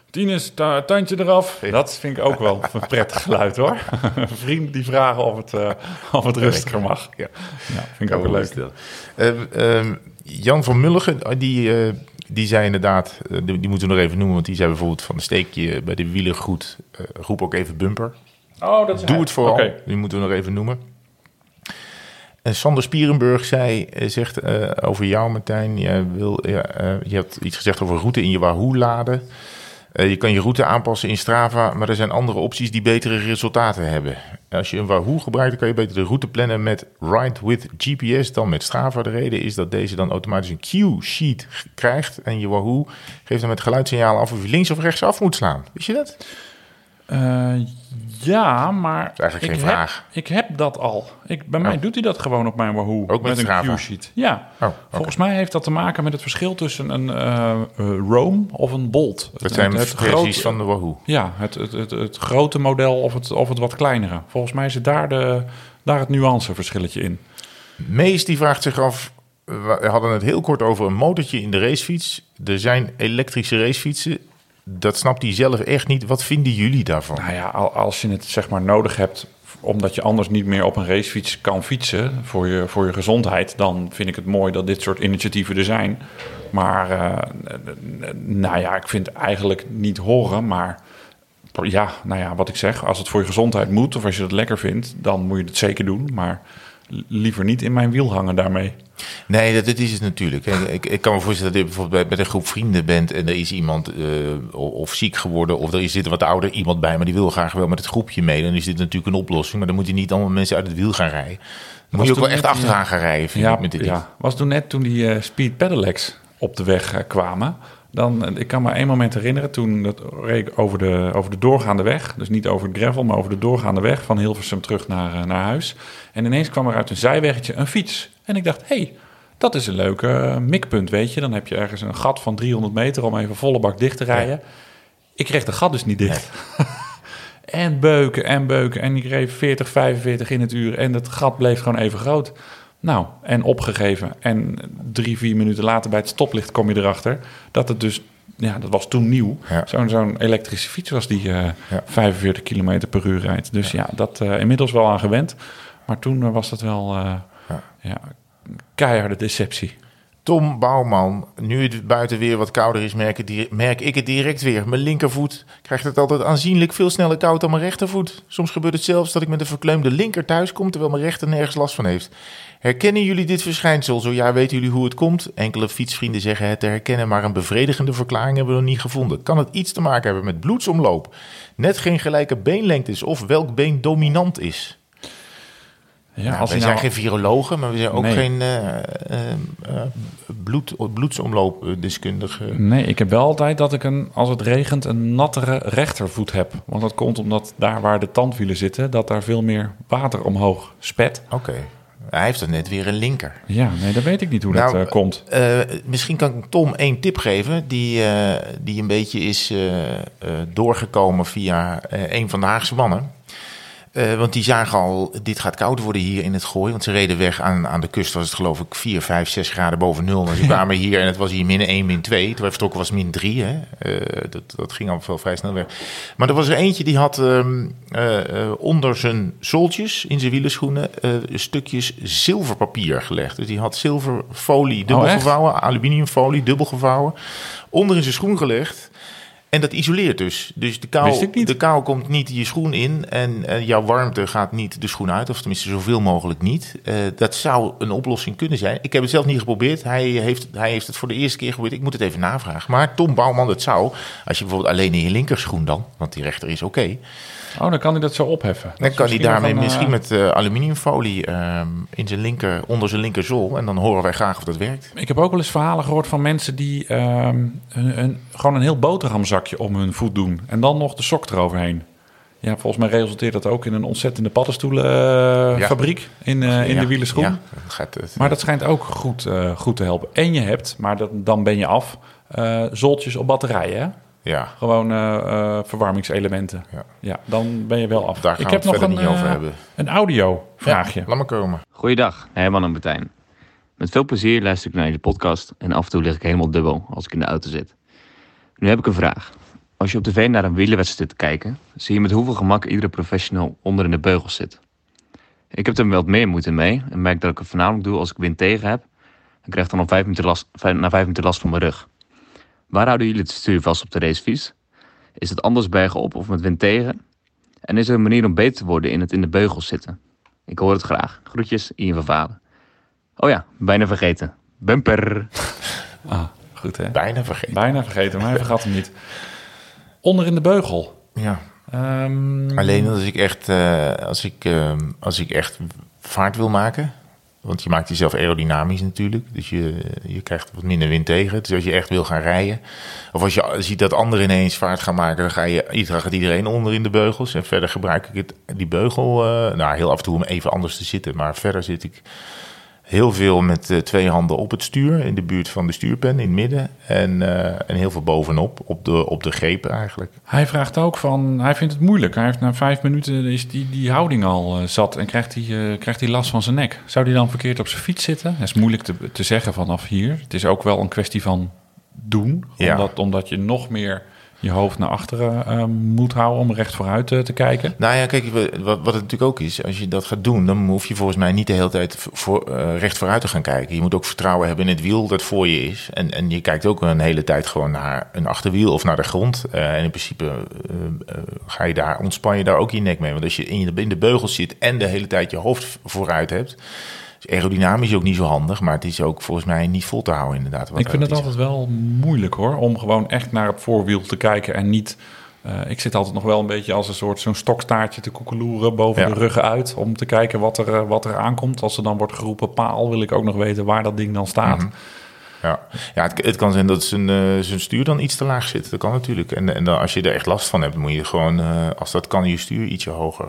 Tines, ta- tandje eraf. Dat vind ik ook wel een prettig geluid hoor. Vrienden die vragen of het, eh, of het rustiger mag. Ja. Ja, vind ik ook wel leuk. Ehm, Jan van Mulligen, eh, die, eh, die zei inderdaad, die, die moeten we nog even noemen, want die zei bijvoorbeeld van een steekje bij de wielen goed, roep ook even bumper. Oh, dat is Doe het vooral, die moeten we nog even noemen. En Sander Spierenburg zei, zegt over jou Martijn, jij wil, ja, je hebt iets gezegd over route in je Wahoo laden. Eh, je kan je route aanpassen in Strava, maar er zijn andere opties die betere resultaten hebben. Als je een Wahoo gebruikt, dan kan je beter de route plannen met Ride with GPS dan met Strava. De reden is dat deze dan automatisch een cue-sheet krijgt. En je Wahoo geeft dan met geluidssignaal af of je links of rechts af moet slaan. Wist je dat? Eh, ja, maar... is eigenlijk ik geen heb- vraag. Ik heb dat al. Ik, bij mij Oh. doet hij dat gewoon op mijn Wahoo. Ook met een? Q-sheet. Ja. Oh. Volgens mij heeft dat te maken met het verschil tussen een eh, eh, Roam of een Bolt. Dat zijn het, het versies grote- van de Wahoo. Ja, het, het, het, het grote model of het, of het wat kleinere. Volgens mij zit daar, de, daar het nuanceverschilletje in. Mees die vraagt zich af, we hadden het heel kort over een motortje in de racefiets. Er zijn elektrische racefietsen. Dat snapt hij zelf echt niet. Wat vinden jullie daarvan? Nou ja, al- als je het zeg maar nodig hebt omdat je anders niet meer op een racefiets kan fietsen voor je, voor je gezondheid, dan vind ik het mooi dat dit soort initiatieven er zijn. Maar eh, nou ja, ik vind eigenlijk niet horen, maar ja, nou ja, wat ik zeg, als het voor je gezondheid moet of als je het lekker vindt, dan moet je het zeker doen. Maar liever niet in mijn wiel hangen daarmee. Nee, dat, dat is het natuurlijk. Ik, ik kan me voorstellen dat je bijvoorbeeld bij, met een groep vrienden bent en er is iemand eh, of ziek geworden of er zit een wat ouder iemand bij, maar die wil graag wel met het groepje mee. Dan is dit natuurlijk een oplossing, maar dan moet je niet allemaal mensen uit het wiel gaan rijden. Dan moet je ook wel echt net- achteraan gaan rijden, vind Ja, ik, met dit. ja, was toen net toen die eh, speed pedelecs op de weg eh, kwamen. Dan, eh, ik kan me één moment herinneren, toen dat reed ik over de, over de doorgaande weg. Dus niet over het gravel, maar over de doorgaande weg van Hilversum terug naar, eh, naar huis. En ineens kwam er uit een zijweggetje een fiets. En ik dacht, hé, hey, dat is een leuk eh, mikpunt, weet je. Dan heb je ergens een gat van 300 meter om even volle bak dicht te rijden. Ik kreeg de gat dus niet dicht. En beuken en beuken. En ik reed 40, 45 in het uur. En het gat bleef gewoon even groot. Nou, en opgegeven. En drie, vier minuten later bij het stoplicht kom je erachter... dat het dus... Ja, dat was toen nieuw. Ja. Zo'n zo'n elektrische fiets was die Ja. 45 km per uur rijdt. Dus ja, dat eh, inmiddels wel aan gewend. Maar toen eh, was dat wel eh, Ja. keiharde deceptie. Tom Bouwman, nu het buiten weer wat kouder is, merk, het merk ik het direct weer. Mijn linkervoet krijgt het altijd aanzienlijk veel sneller koud dan mijn rechtervoet. Soms gebeurt het zelfs dat ik met een verkleumde linker thuis kom, terwijl mijn rechter nergens last van heeft. Herkennen jullie dit verschijnsel? Zo ja, weten jullie hoe het komt? Enkele fietsvrienden zeggen het te herkennen, maar een bevredigende verklaring hebben we nog niet gevonden. Kan het iets te maken hebben met bloedsomloop? Net geen gelijke beenlengtes of welk been dominant is? Ja, Nou, als wij hij zijn nou, geen virologen, maar we zijn ook Nee. geen eh, bloed, bloedsomloopdeskundige. Nee, ik heb wel altijd dat ik een, als het regent een nattere rechtervoet heb. Want dat komt omdat daar waar de tandwielen zitten, dat daar veel meer water omhoog spet. Oké, hij heeft er net weer een linker. Ja, nee, dan weet ik niet hoe Nou, dat eh, komt. Eh, misschien kan ik Tom één tip geven, die, eh, die een beetje is doorgekomen via een van de Haagse mannen. Eh, want die zagen al, dit gaat koud worden hier in het gooi. Want ze reden weg aan, aan de kust, was het geloof ik 4, 5, 6 graden boven nul. Maar ze kwamen hier en het was hier min 1, min 2. Toen wij vertrokken was min 3. Hè? Eh, dat, dat ging al veel vrij snel weg. Maar er was er eentje die had ehm, eh, onder zijn zooltjes in zijn wielerschoenen stukjes zilverpapier gelegd. Dus die had zilverfolie dubbel Oh, echt? gevouwen, aluminiumfolie dubbel gevouwen. Onder in zijn schoen gelegd. En dat isoleert dus. Dus de kou, de kou komt niet je schoen in en eh, jouw warmte gaat niet de schoen uit. Of tenminste zoveel mogelijk niet. Eh, dat zou een oplossing kunnen zijn. Ik heb het zelf niet geprobeerd. Hij heeft, hij heeft het voor de eerste keer geprobeerd. Ik moet het even navragen. Maar Tom Bouwman, het zou. Als je bijvoorbeeld alleen in je linkerschoen dan. Want die rechter is oké. Oh, dan kan hij dat zo opheffen. Dan kan hij daarmee misschien eh, met eh, aluminiumfolie ehm, in zijn linker, onder zijn linkerzool. En dan horen wij graag of dat werkt. Ik heb ook wel eens verhalen gehoord van mensen die ehm, een, een- gewoon een heel boterhamzakje om hun voet doen. En dan nog de sok eroverheen. Ja, volgens mij resulteert dat ook in een ontzettende paddenstoelenfabriek in, eh, in Ja, de wielerschoen. Ja, dat gaat het, Maar dat schijnt ook goed, goed te helpen. En je hebt, maar dat, dan ben je af, zoltjes op batterijen. Ja, Gewoon eh, eh, verwarmingselementen. Ja. Ja. dan ben je wel af. daar gaan Ik we heb het nog verder een, niet over eh, hebben. een audio vraagje. Ja, laat maar komen. Goeiedag, Herman en Martijn. Met veel plezier luister ik naar jullie podcast en af en toe lig ik helemaal dubbel als ik in de auto zit. Nu heb ik een vraag. Als je op tv naar een wielerwedstrijd zit te kijken, zie je met hoeveel gemak iedere professional onder in de beugels zit. Ik heb er wat meer moeite mee en merk dat ik het voornamelijk doe als ik wind tegen heb en krijg dan op vijf minuten last, na vijf minuten last van mijn rug. Waar houden jullie het stuur vast op de racefiets? Is het anders bergop of met wind tegen? En is er een manier om beter te worden in het in de beugels zitten? Ik hoor het graag. Groetjes, Ian van Valen. Oh ja, bijna vergeten. Bumper. Ah, goed hè? Bijna vergeten. Bijna vergeten, maar hij vergat hem niet. Onder in de beugel. Ja. Ehm, Alleen als ik echt, eh, als ik, eh, als ik echt vaart wil maken. Want je maakt jezelf aerodynamisch natuurlijk. Dus je, je krijgt wat minder wind tegen. Dus als je echt wil gaan rijden. Of als je ziet dat anderen ineens vaart gaan maken. Dan ga je, gaat iedereen onder in de beugels. En verder gebruik ik het, die beugel. eh, nou, heel af en toe om even anders te zitten. Maar verder zit ik heel veel met eh, twee handen op het stuur. In de buurt van de stuurpen, in het midden. En, eh, en heel veel bovenop. Op de, op de grepen eigenlijk. Hij vraagt ook van, hij vindt het moeilijk. Hij heeft na vijf minuten is die, die houding al eh, zat en krijgt hij, krijgt hij last van zijn nek. Zou hij dan verkeerd op zijn fiets zitten? Dat is moeilijk te, te zeggen vanaf hier. Het is ook wel een kwestie van doen. Ja. Omdat, omdat je nog meer je hoofd naar achteren eh, moet houden om recht vooruit eh, te kijken. Nou ja, kijk, wat, wat het natuurlijk ook is, als je dat gaat doen, dan hoef je volgens mij niet de hele tijd voor, eh, recht vooruit te gaan kijken. Je moet ook vertrouwen hebben in het wiel dat voor je is. En, en je kijkt ook een hele tijd gewoon naar een achterwiel of naar de grond. Eh, en in principe ga je daar, ontspan je daar ook je nek mee. Want als je in, je in de beugel zit en de hele tijd je hoofd vooruit hebt, is aerodynamisch ook niet zo handig, maar het is ook volgens mij niet vol te houden inderdaad. wat Ik vind het altijd wel moeilijk hoor, om gewoon echt naar het voorwiel te kijken en niet... eh, ik zit altijd nog wel een beetje als een soort zo'n stokstaartje te koekeloeren boven Ja. de ruggen uit. Om te kijken wat er, eh, wat er aankomt. Als er dan wordt geroepen paal, wil ik ook nog weten waar dat ding dan staat. Mhm. Ja, ja het, het kan zijn dat zijn, eh, zijn stuur dan iets te laag zit. Dat kan natuurlijk. En, en dan, als je er echt last van hebt, moet je gewoon, als dat kan, je stuur ietsje hoger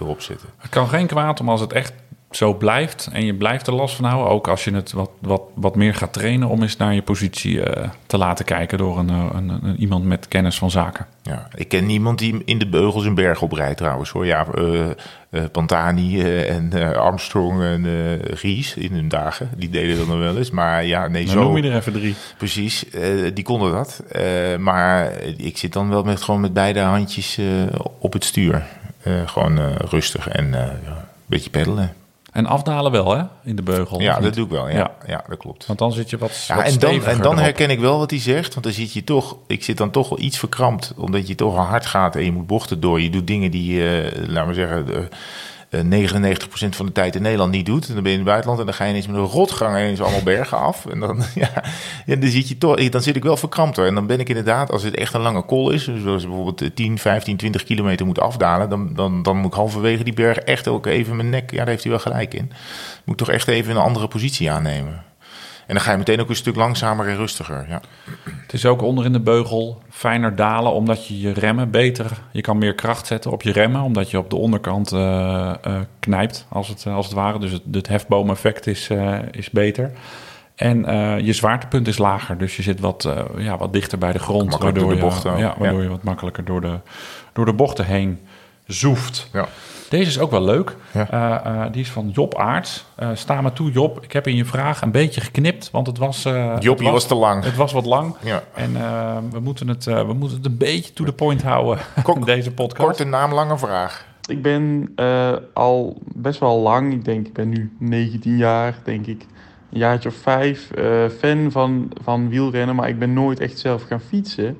erop zetten. Het kan geen kwaad om als het echt zo blijft en je blijft er last van houden. Ook als je het wat, wat, wat meer gaat trainen om eens naar je positie eh, te laten kijken door een, eh, een, een, iemand met kennis van zaken. Ja, ik ken niemand die in de beugels een berg oprijdt trouwens hoor. Ja, eh, Pantani en Armstrong en Ries in hun dagen, die deden dat nog wel eens. Maar ja, nee, zo noem je er even drie. precies, die konden dat. Maar ik zit dan wel met, gewoon met beide handjes op het stuur. Gewoon rustig en een beetje peddelen. En afdalen wel hè, in de beugel. Ja, dat doe ik wel. Ja, Ja. ja. dat klopt. Want dan zit je wat, Ja, wat en dan, en herken ik wel wat hij zegt. Want dan zit je toch, ik zit dan toch wel iets verkrampt. Omdat je toch al hard gaat en je moet bochten door. Je doet dingen die, eh, laten we zeggen, eh, eh, 99% van de tijd in Nederland niet doet. En dan ben je in het buitenland en dan ga je ineens met een rotgang ineens allemaal bergen af. En dan, ja, ja, dan, zit je toch, dan zit ik wel verkrampt hoor. En dan ben ik inderdaad, als het echt een lange kol is, zoals bijvoorbeeld eh, 10, 15, 20 kilometer moet afdalen, dan, dan, dan moet ik halverwege die berg echt ook even mijn nek, ja daar heeft hij wel gelijk in. Moet ik toch echt even een andere positie aannemen. En dan ga je meteen ook een stuk langzamer en rustiger. Ja. Het is ook onder in de beugel fijner dalen, omdat je je remmen beter... Je kan meer kracht zetten op je remmen, omdat je op de onderkant eh, eh, knijpt, als het, als het ware. Dus het, het hefboom-effect is, eh, is beter. En eh, je zwaartepunt is lager, dus je zit wat, eh, ja, wat dichter bij de grond. Makkelijk door de je, ja, waardoor ja. je wat makkelijker door de, door de bochten heen zoeft. Ja. Deze is ook wel leuk. Ja. Eh, eh, die is van Job Aarts. Eh, sta me toe, Job. Ik heb in je vraag een beetje geknipt, want het was... eh, Job, het je was te lang. Het was wat lang. Ja. En we, moeten het, eh, we moeten het een beetje to the point houden Kort- in deze podcast. Korte naam, lange vraag. Ik ben eh, al best wel lang, ik denk, ik ben nu 19 jaar, denk ik, een jaartje of vijf, eh, fan van, van wielrennen, maar ik ben nooit echt zelf gaan fietsen.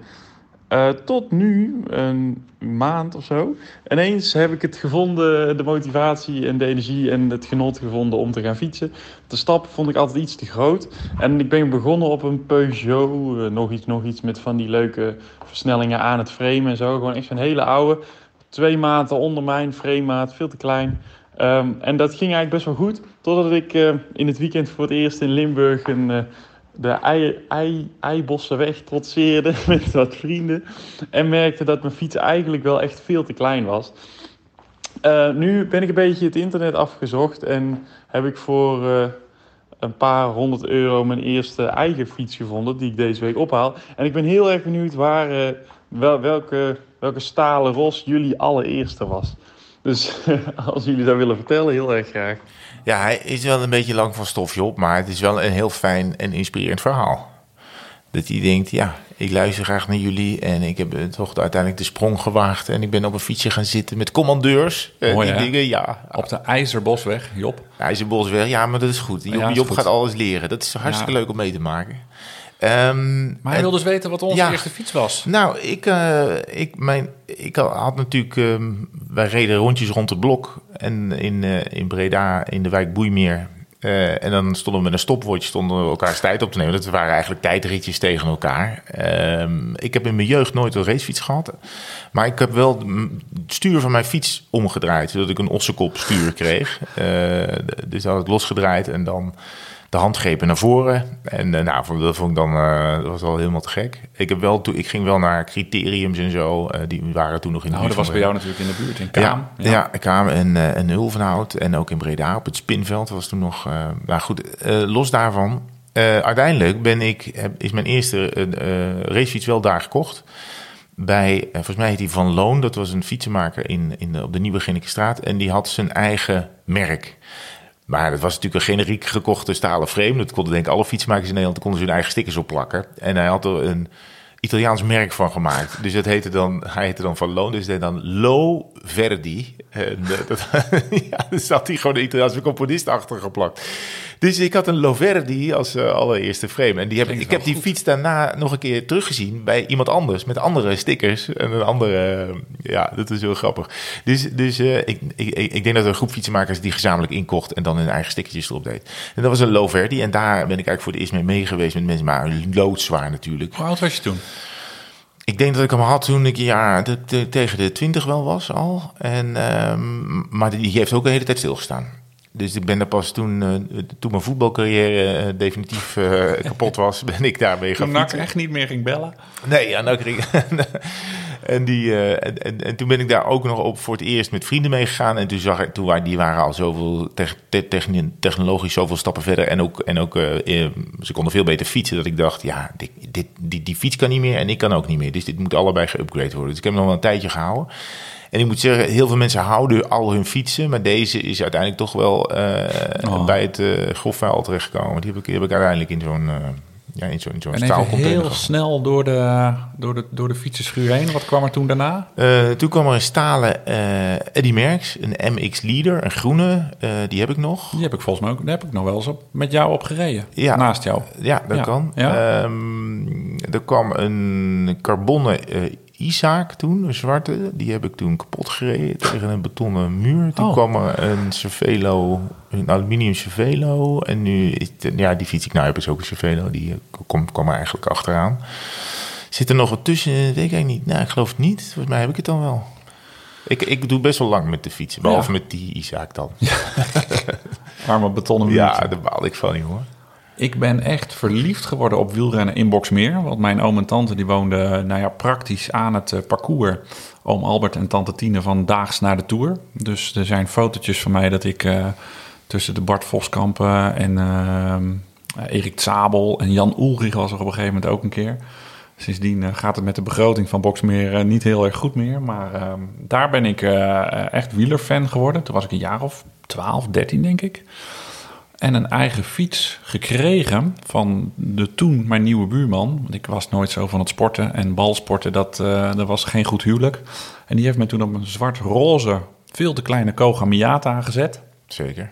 Eh, tot nu, een maand of zo. Ineens heb ik het gevonden, de motivatie en de energie en het genot gevonden om te gaan fietsen. De stap vond ik altijd iets te groot. En ik ben begonnen op een Peugeot, eh, nog iets, nog iets met van die leuke versnellingen aan het frame en zo. Gewoon echt zo'n hele oude twee maten onder mijn framemaat, veel te klein. Ehm, en dat ging eigenlijk best wel goed, totdat ik eh, in het weekend voor het eerst in Limburg een, de ei, ei, Eibossenweg trotseerde met wat vrienden. En merkte dat mijn fiets eigenlijk wel echt veel te klein was. Eh, nu ben ik een beetje het internet afgezocht en heb ik voor eh, een paar honderd euro mijn eerste eigen fiets gevonden, die ik deze week ophaal. En ik ben heel erg benieuwd waar, eh, wel, welke, welke stalen ros jullie allereerste was. Dus als jullie dat willen vertellen, heel erg graag. Ja, hij is wel een beetje lang van stofje op, maar het is wel een heel fijn en inspirerend verhaal. Dat hij denkt, ja, ik luister graag naar jullie en ik heb eh, toch uiteindelijk de sprong gewaagd en ik ben op een fietsje gaan zitten met commandeurs. Eh, Mooi, die hè? dingen, ja. Op de IJzerbosweg, Job. IJzerbosweg, ja, maar dat is goed. Job, Ja, is Job goed. gaat alles leren. Dat is hartstikke Ja. leuk om mee te maken. Ehm, Maar hij en- wil dus weten wat onze Ja. eerste fiets was. Nou, ik, eh, ik, mijn, ik had natuurlijk... ehm, wij reden rondjes rond het blok. En in, eh, in Breda, in de wijk Boeimeer. Eh, en dan stonden we met een stopwatch stonden we elkaars tijd op te nemen. Dat waren eigenlijk tijdritjes tegen elkaar. Ehm, ik heb in mijn jeugd nooit een racefiets gehad. Maar ik heb wel het stuur van mijn fiets omgedraaid. Zodat ik een ossekop stuur kreeg. Dus dat had ik losgedraaid en dan de handgrepen naar voren. En eh, nou, dat vond ik dan eh, dat was al helemaal te gek. Ik, heb wel, toen, ik ging wel naar criteriums en zo. eh, die waren toen nog in de Nou, buurt dat was bij jou natuurlijk in de buurt, in Kaam. Ja, ja. Kaam en, en Ulvenhout en ook in Breda op het Spinveld was toen nog. nou goed, los daarvan. uiteindelijk ben ik, heb- is mijn eerste racefiets wel daar gekocht. Bij, volgens mij heet die Van Loon, dat was een fietsenmaker in, in de, op de Nieuwe Ginnekenstraat. En die had zijn eigen merk. Maar dat was natuurlijk een generiek gekochte stalen frame. Dat konden denk ik alle fietsmakers in Nederland, konden ze hun eigen stickers op plakken. En hij had er een Italiaans merk van gemaakt. Dus dat heette dan, hij heette dan Van Loon, dus het heette dan Lo Verdi. En eh, dat, ja, dus zat hij gewoon een Italiaanse componist achter geplakt. Dus ik had een Lo Verdi als eh, allereerste frame. En die heb, Klinkt ik heb die fiets daarna nog een keer teruggezien bij iemand anders. Met andere stickers en een andere... ja, dat is heel grappig. Dus, dus eh, ik, ik, ik ik denk dat er een groep fietsenmakers die gezamenlijk inkocht... en dan hun eigen stickertjes erop deed. En dat was een Lo Verdi. En daar ben ik eigenlijk voor het eerst mee mee geweest met mensen. Maar loodzwaar natuurlijk. Hoe oud was je toen? Ik denk dat ik hem had toen ik ja, de, de- tegen de 20 wel was al. En, ehm, maar die heeft ook de hele tijd stilgestaan. Dus ik ben er pas toen, eh, toen mijn voetbalcarrière eh, definitief eh, kapot was, ben ik daarmee gaan Toen fietsen. echt niet meer ging bellen. Nee, ja, nou kreeg en, die, eh, en, en, en toen ben ik daar ook nog op voor het eerst met vrienden meegegaan. En toen zag ik, toen waren, die waren al zoveel te- technologisch zoveel stappen verder. En ook, en ook eh, eh, ze konden veel beter fietsen. Dat ik dacht, ja, dit, dit, die, die fiets kan niet meer en ik kan ook niet meer. Dus dit moet allebei geüpgrade worden. Dus ik heb hem nog wel een tijdje gehouden. En ik moet zeggen, heel veel mensen houden al hun fietsen. Maar deze is uiteindelijk toch wel Oh. bij het eh grofvuil terechtgekomen. Die heb ik, die heb ik uiteindelijk in zo'n... ja, in zo'n in zo'n En even staalcontainer heel snel door de, door, de, door de fietsenschuur heen. Wat kwam er toen daarna? Eh, toen kwam er een stalen eh Eddy Merckx, een MX Leader, een groene. eh, die heb ik nog. Die heb ik volgens mij ook, daar heb ik nog wel eens op, met jou op gereden. Ja. Naast jou. Ja, dat Ja, kan. ja. Ehm, er kwam een carbonnen Isaac toen, een zwarte. Die heb ik toen kapot gereden tegen een betonnen muur. Toen Oh. kwam er een Cervelo, een aluminium Cervelo. En nu, ja, die fiets ik nou heb is ook een Cervelo. Die eh, kwam, kwam er eigenlijk achteraan. Zit er nog wat tussen? Weet ik eigenlijk niet. Nou, ik geloof het niet. Volgens mij heb ik het dan wel. Ik, ik doe best wel lang met de fiets. Behalve Ja. met die Isaac dan. Arme betonnen Ja, muurtje. daar baal ik van, hoor. Ik ben echt verliefd geworden op wielrennen in Boksmeer. Want mijn oom en tante die woonden nou ja, praktisch aan het eh, parcours. Oom Albert en tante Tine van Daags naar de Tour. Dus er zijn fotootjes van mij dat ik eh, tussen de Bart Voskampen en eh, Erik Zabel en Jan Ulrich was er op een gegeven moment ook een keer. Sindsdien gaat het met de begroting van Boksmeer niet heel erg goed meer. Maar ehm, daar ben ik echt wielerfan geworden. Toen was ik een jaar of 12, 13 denk ik. En een eigen fiets gekregen van de toen mijn nieuwe buurman. Want ik was nooit zo van het sporten. En balsporten, dat, eh, dat was geen goed huwelijk. En die heeft me toen op een zwart-roze, veel te kleine Koga Miata gezet. Zeker.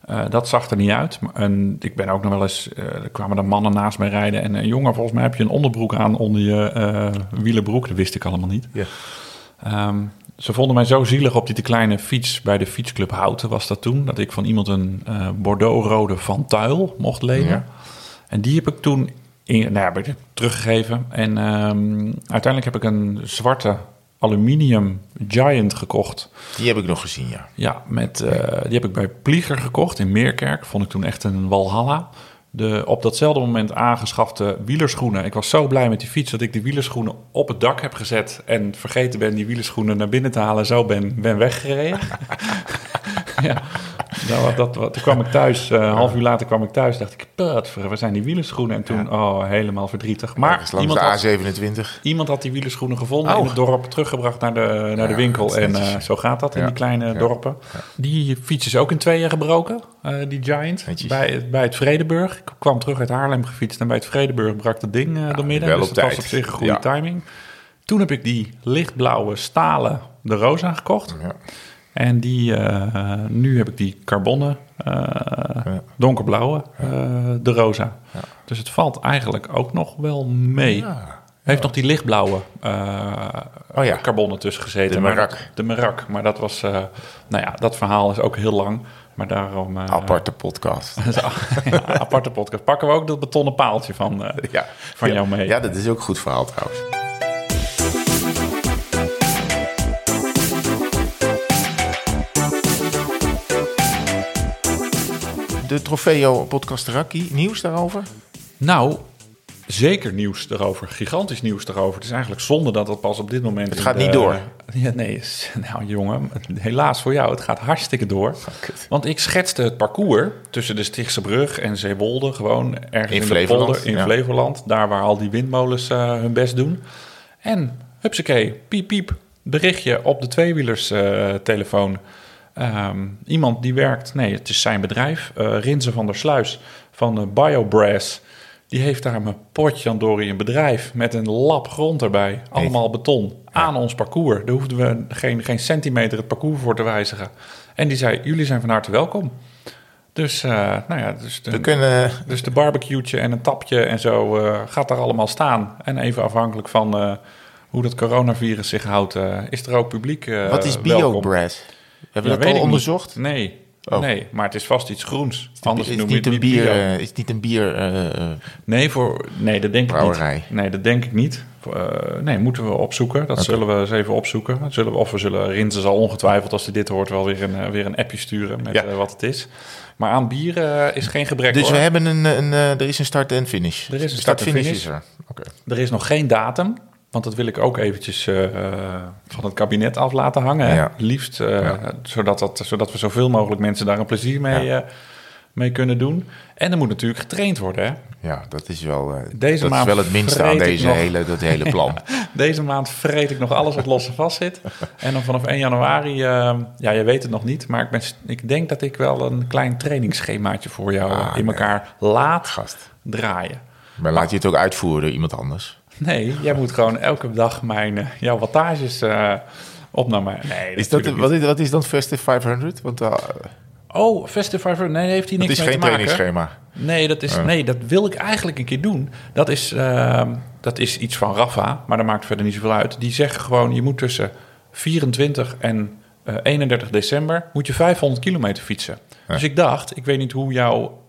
Eh, dat zag er niet uit. En ik ben ook nog wel eens... eh, er kwamen er mannen naast mij rijden. En een jongen, volgens mij heb je een onderbroek aan onder je wielerbroek. Dat wist ik allemaal niet. Ja. Ehm, ze vonden mij zo zielig op die te kleine fiets bij de fietsclub Houten was dat toen. Dat ik van iemand een eh Bordeaux-rode Van Tuil mocht lenen. Ja. En die heb ik toen in, nou ja, heb ik teruggegeven. En ehm, uiteindelijk heb ik een zwarte aluminium Giant gekocht. Die heb ik nog gezien, ja. Ja, met, eh, die heb ik bij Plieger gekocht in Meerkerk. Vond ik toen echt een walhalla. De op datzelfde moment aangeschafte wielerschoenen. Ik was zo blij met die fiets dat ik die wielerschoenen op het dak heb gezet en vergeten ben die wielerschoenen naar binnen te halen. Zo ben, ben weggereden. ja, nou, dat, dat, toen kwam ik thuis, eh, een half uur later kwam ik thuis, dacht ik, put, waar zijn die wielerschoenen? En toen, oh, helemaal verdrietig. Maar iemand had, de A27. iemand had die wielerschoenen gevonden Oh. in het dorp, teruggebracht naar de, naar de winkel. En eh, zo gaat dat in die kleine Ja. dorpen. Die fiets is ook in tweeën gebroken, eh, die Giant, Netjes. bij, bij het Vredeburg. Ik kwam terug uit Haarlem gefietst en bij het Vredeburg brak dat ding eh door midden. wel dus op dat was tijd. op zich een goede Ja. timing. Toen heb ik die lichtblauwe stalen de Rosa gekocht. Ja. En die, eh, nu heb ik die carbonnen, eh, donkerblauwe, eh, de rosa. Dus het valt eigenlijk ook nog wel mee. Ja. Heeft nog die lichtblauwe Oh ja. carbonnen tussen gezeten. De maar Merak. dat- De Merak. Maar dat was, nou ja, dat verhaal is ook heel lang. Maar daarom... Aparte podcast. aparte podcast. Pakken we ook dat betonnen paaltje van, Ja. van jou mee. Ja, dat is ook een goed verhaal trouwens. De Trofeo podcast Raki, nieuws daarover? Nou, zeker nieuws erover. Gigantisch nieuws erover. Het is eigenlijk zonde dat dat pas op dit moment... Het gaat de- niet door. Ja, nee, nou jongen, helaas voor jou. Het gaat hartstikke door. kut. Want ik schetste het parcours tussen de Stichtse Brug en Zeewolde. Gewoon ergens In in, Flevoland, polder in ja. Flevoland. Daar waar al die windmolens eh, hun best doen. En, hupsakee, piep piep, berichtje op de tweewielers eh, telefoon. Ehm, iemand die werkt, nee, het is zijn bedrijf, eh Rinze van der Sluis van eh, BioBrass. Die heeft daar mijn potjandori een bedrijf met een lap grond erbij. Allemaal beton aan ons parcours. Daar hoefden we geen, geen centimeter het parcours voor te wijzigen. En die zei, jullie zijn van harte welkom. Dus, eh, nou ja, dus de, We kunnen... dus de barbecue'tje en een tapje en zo gaat daar allemaal staan. En even afhankelijk van hoe dat coronavirus zich houdt, is er ook publiek Wat is welkom. Hebben we dat al niet. onderzocht? Nee, Oh. nee, maar het is vast iets groens. Is Anders het noem je niet het een bier? bio. eh, is het niet een bier? eh, Nee, voor, nee, dat denk ik niet. Nee, dat denk ik niet. Eh, nee, moeten we opzoeken. Dat zullen we eens even opzoeken. Zullen we, of we zullen Rinse zal ongetwijfeld, als hij dit hoort, wel weer een, weer een appje sturen met Ja. wat het is. Maar aan bier is geen gebrek dus hoor. we hebben een, een, er is een start en finish. Er is een start start en finish. finish. is er. Oké. Er is nog geen datum, want dat wil ik ook eventjes eh, van het kabinet af laten hangen. Ja. Liefst, eh, Ja. zodat, dat, zodat we zoveel mogelijk mensen daar een plezier mee, Ja. eh, mee kunnen doen. En er moet natuurlijk getraind worden. Hè? Ja, dat is wel, eh, Deze dat is wel het minste aan deze nog. hele, dat hele plan. Deze maand vreet ik nog alles wat los en vast zit. En dan vanaf 1 januari, eh, ja, je weet het nog niet, maar ik, ben, ik denk dat ik wel een klein trainingsschemaatje voor jou Ah, eh, in nee. elkaar laat Gast. Maar draaien. laat je het ook uitvoeren door iemand anders? Nee, jij moet gewoon elke dag mijn, eh, jouw wattages eh, op naar mij. Nee, Is dat, wat, is, wat is dan Festive 500? Want uh, Oh, Festival, nee, heeft hij niks is mee geen te maken. trainingsschema. Nee, dat is, Oh. nee, dat wil ik eigenlijk een keer doen. Dat is, ehm, dat is iets van Rafa, maar dat maakt verder niet zoveel uit. Die zeggen gewoon, je moet tussen 24 en eh, 31 december... moet je 500 kilometer fietsen. Dus ik dacht, ik weet niet hoe jouw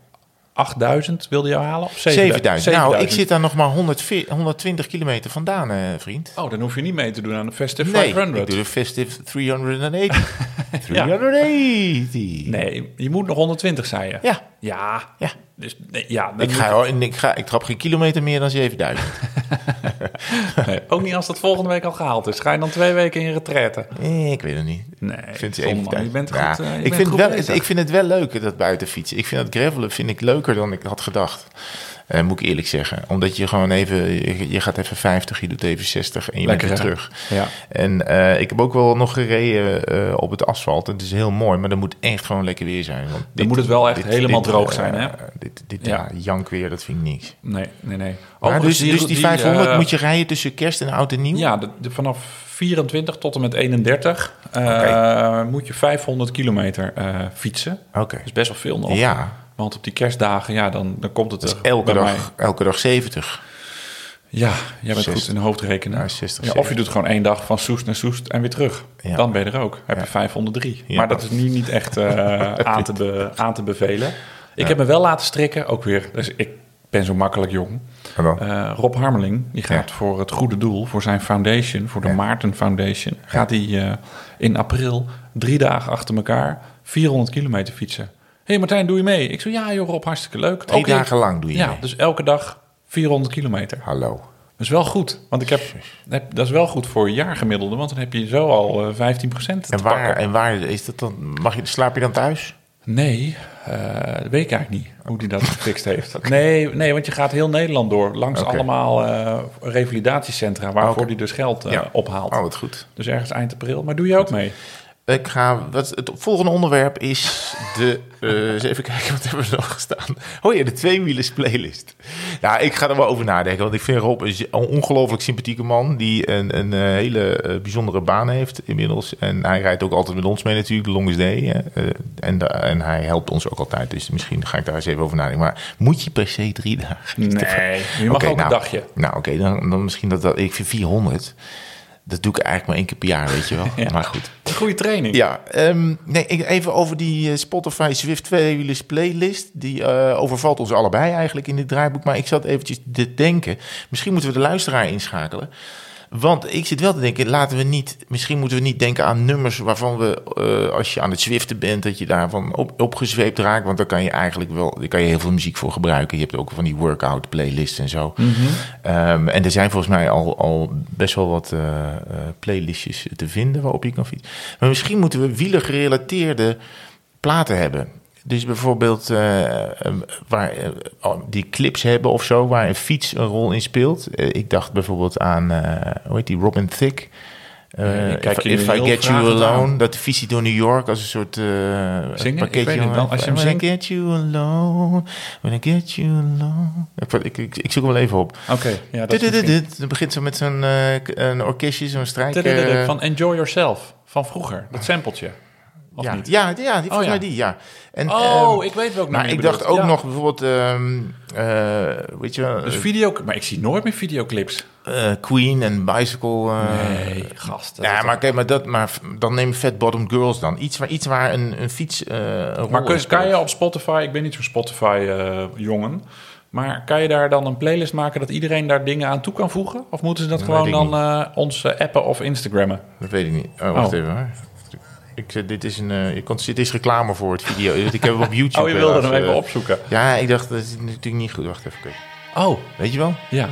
8000 wilde jou halen? Of 7000. Nou, ik 7000. zit daar nog maar 140 120 kilometer vandaan, eh, vriend. Oh, dan hoef je niet mee te doen aan de Festive Nee, 500. ik doe de Festive 380. 380. Nee, je moet nog 120, zei je. Ja, Ja, ja. Dus, nee, ja Ik, ga, hoor, ik, ga, ik trap geen kilometer meer dan 7000. je- nee, ook niet als dat volgende week al gehaald is. Ga je dan twee weken in retraite? Ik weet het niet. Nee, Ik vind, het. Je bent goed, eh, je ik, bent vind goed wel, bezig. ik vind het wel leuk, dat buitenfietsen. Ik vind dat gravelen vind ik leuker dan ik had gedacht. Eh, moet ik eerlijk zeggen. Omdat je gewoon even, je, je gaat even 50, je doet even 60 en je Lekker, bent weer terug. Ja. En eh, ik heb ook wel nog gereden eh, op het asfalt. Het is heel mooi, maar dan moet echt gewoon lekker weer zijn. Want dit- moet het wel echt helemaal droog zijn, hè? Dit, dit Ja. ja. jankweer, dat vind ik niks. Nee, nee, nee. Maar dus, dus die 500 eh, moet je rijden tussen kerst en oud en nieuw? Ja, de, de- vanaf 24 tot en met 31 eh, Oké. moet je 500 kilometer fietsen. Oké. Dat is best wel veel nog. Ja, Want op die kerstdagen, ja, dan, dan komt het er elke dag, elke dag 70. mij. Ja, jij bent 60. goed in de hoofdrekenen. Ja, 60, ja, of je doet gewoon één dag van Soest naar Soest en weer terug. Ja. Dan ben je er ook. Heb je Ja. 503. Ja. Maar dat is nu niet echt eh, aan, te be- aan te bevelen. Ik heb me wel laten strikken, ook weer. Dus ik ben zo makkelijk jong. Eh, Rob Harmeling, die gaat voor het goede doel, voor zijn foundation, voor de. Maarten Foundation, gaat hij eh, in april drie dagen achter elkaar 400 kilometer fietsen. Hey Martijn, doe je mee? Ik zo, ja joh Rob, hartstikke leuk. Drie Oké. dagen lang doe je Ja, mee. dus elke dag 400 kilometer. Hallo. Dat is wel goed, want ik heb, heb- dat is wel goed voor jaargemiddelde, want dan heb je zo al eh 15% te En waar, pakken. en waar is dat dan? Mag je, slaap je dan thuis? Nee, eh, dat weet ik eigenlijk niet hoe die dat gefixt heeft. nee, nee, want je gaat heel Nederland door, langs allemaal eh, revalidatiecentra waarvoor hij dus geld eh, Ja. ophaalt. Oh, wat goed. Dus ergens eind april. Maar doe je ook mee? Ik ga, wat, het volgende onderwerp is de. eh, eens even kijken, wat hebben we nog gestaan? Oh ja, de tweewielers playlist. Ja, ik ga er wel over nadenken. Want ik vind Rob een ongelooflijk sympathieke man. Die een, een eh, hele eh, bijzondere baan heeft inmiddels. En hij rijdt ook altijd met ons mee, natuurlijk, de Longest Day. en, en hij helpt ons ook altijd. Dus misschien ga ik daar eens even over nadenken. Maar moet je per se drie dagen? Nee, je mag ook nou, een dagje. Nou, oké, dan, dan misschien dat, dat. Ik vind 400. Dat doe ik eigenlijk maar één keer per jaar, weet je wel. Ja. Maar goed. Goede training. Ja, ehm, nee, even over die eh, Spotify Swift tweewielers playlist. Die eh, overvalt ons allebei eigenlijk in dit draaiboek. Maar ik zat eventjes te denken, misschien moeten we de luisteraar inschakelen. Want ik zit wel te denken, laten we niet, misschien moeten we niet denken aan nummers waarvan we, eh, als je aan het zwiften bent, dat je daarvan op, opgezweept raakt. Want daar kan je eigenlijk wel, daar kan je heel veel muziek voor gebruiken. Je hebt ook van die workout playlists en zo. Ehm, en er zijn volgens mij al, al best wel wat eh, playlistjes te vinden waarop je kan fietsen. Maar misschien moeten we wielergerelateerde platen hebben. Dus bijvoorbeeld eh, eh, waar, eh, die clips hebben of zo, waar een fiets een rol in speelt. Eh, ik dacht bijvoorbeeld aan, hoe heet die, Robin Thicke. Kijk if if I Get You Alone, aan. dat de visie door New York als een soort Zingen? pakketje. Ik dan- als je I get you alone, when I get you alone. Ik, ik, ik, ik zoek hem wel even op. Oké, ja, dat Het begint zo met zo'n orkestje, zo'n strijk. Van Enjoy Yourself, van vroeger. Dat sampletje. Of ja, niet? ja, ja, die, volgens ja. mij die, ja. En, Oh, ehm, ik weet welk Maar ik dacht ook Ja. nog bijvoorbeeld, ehm, eh, weet je wel, Dus eh, video... Maar ik zie nooit meer videoclips. eh, Queen en Bicycle. eh, Nee, gast. Ja, maar kijk, maar, dat, maar dan neem Fat Bottom Girls dan. Iets waar, iets waar een, een fiets een Maar kun, kan je op Spotify... Ik ben niet zo'n Spotify-jongen... maar kan je daar dan een playlist maken... dat iedereen daar dingen aan toe kan voegen? Of moeten ze dat Dat gewoon dan eh, ons appen of Instagrammen? Dat weet ik niet. Oh, wacht Oh. even hoor. Ik, zeg, dit is een, eh, je kon, dit is reclame voor het video. Ik heb hem op YouTube. Oh, je wilde hem even eh, opzoeken. Ja, ik dacht, dat is natuurlijk niet goed. Wacht even. kijken. Oh, Weet je wel? ja.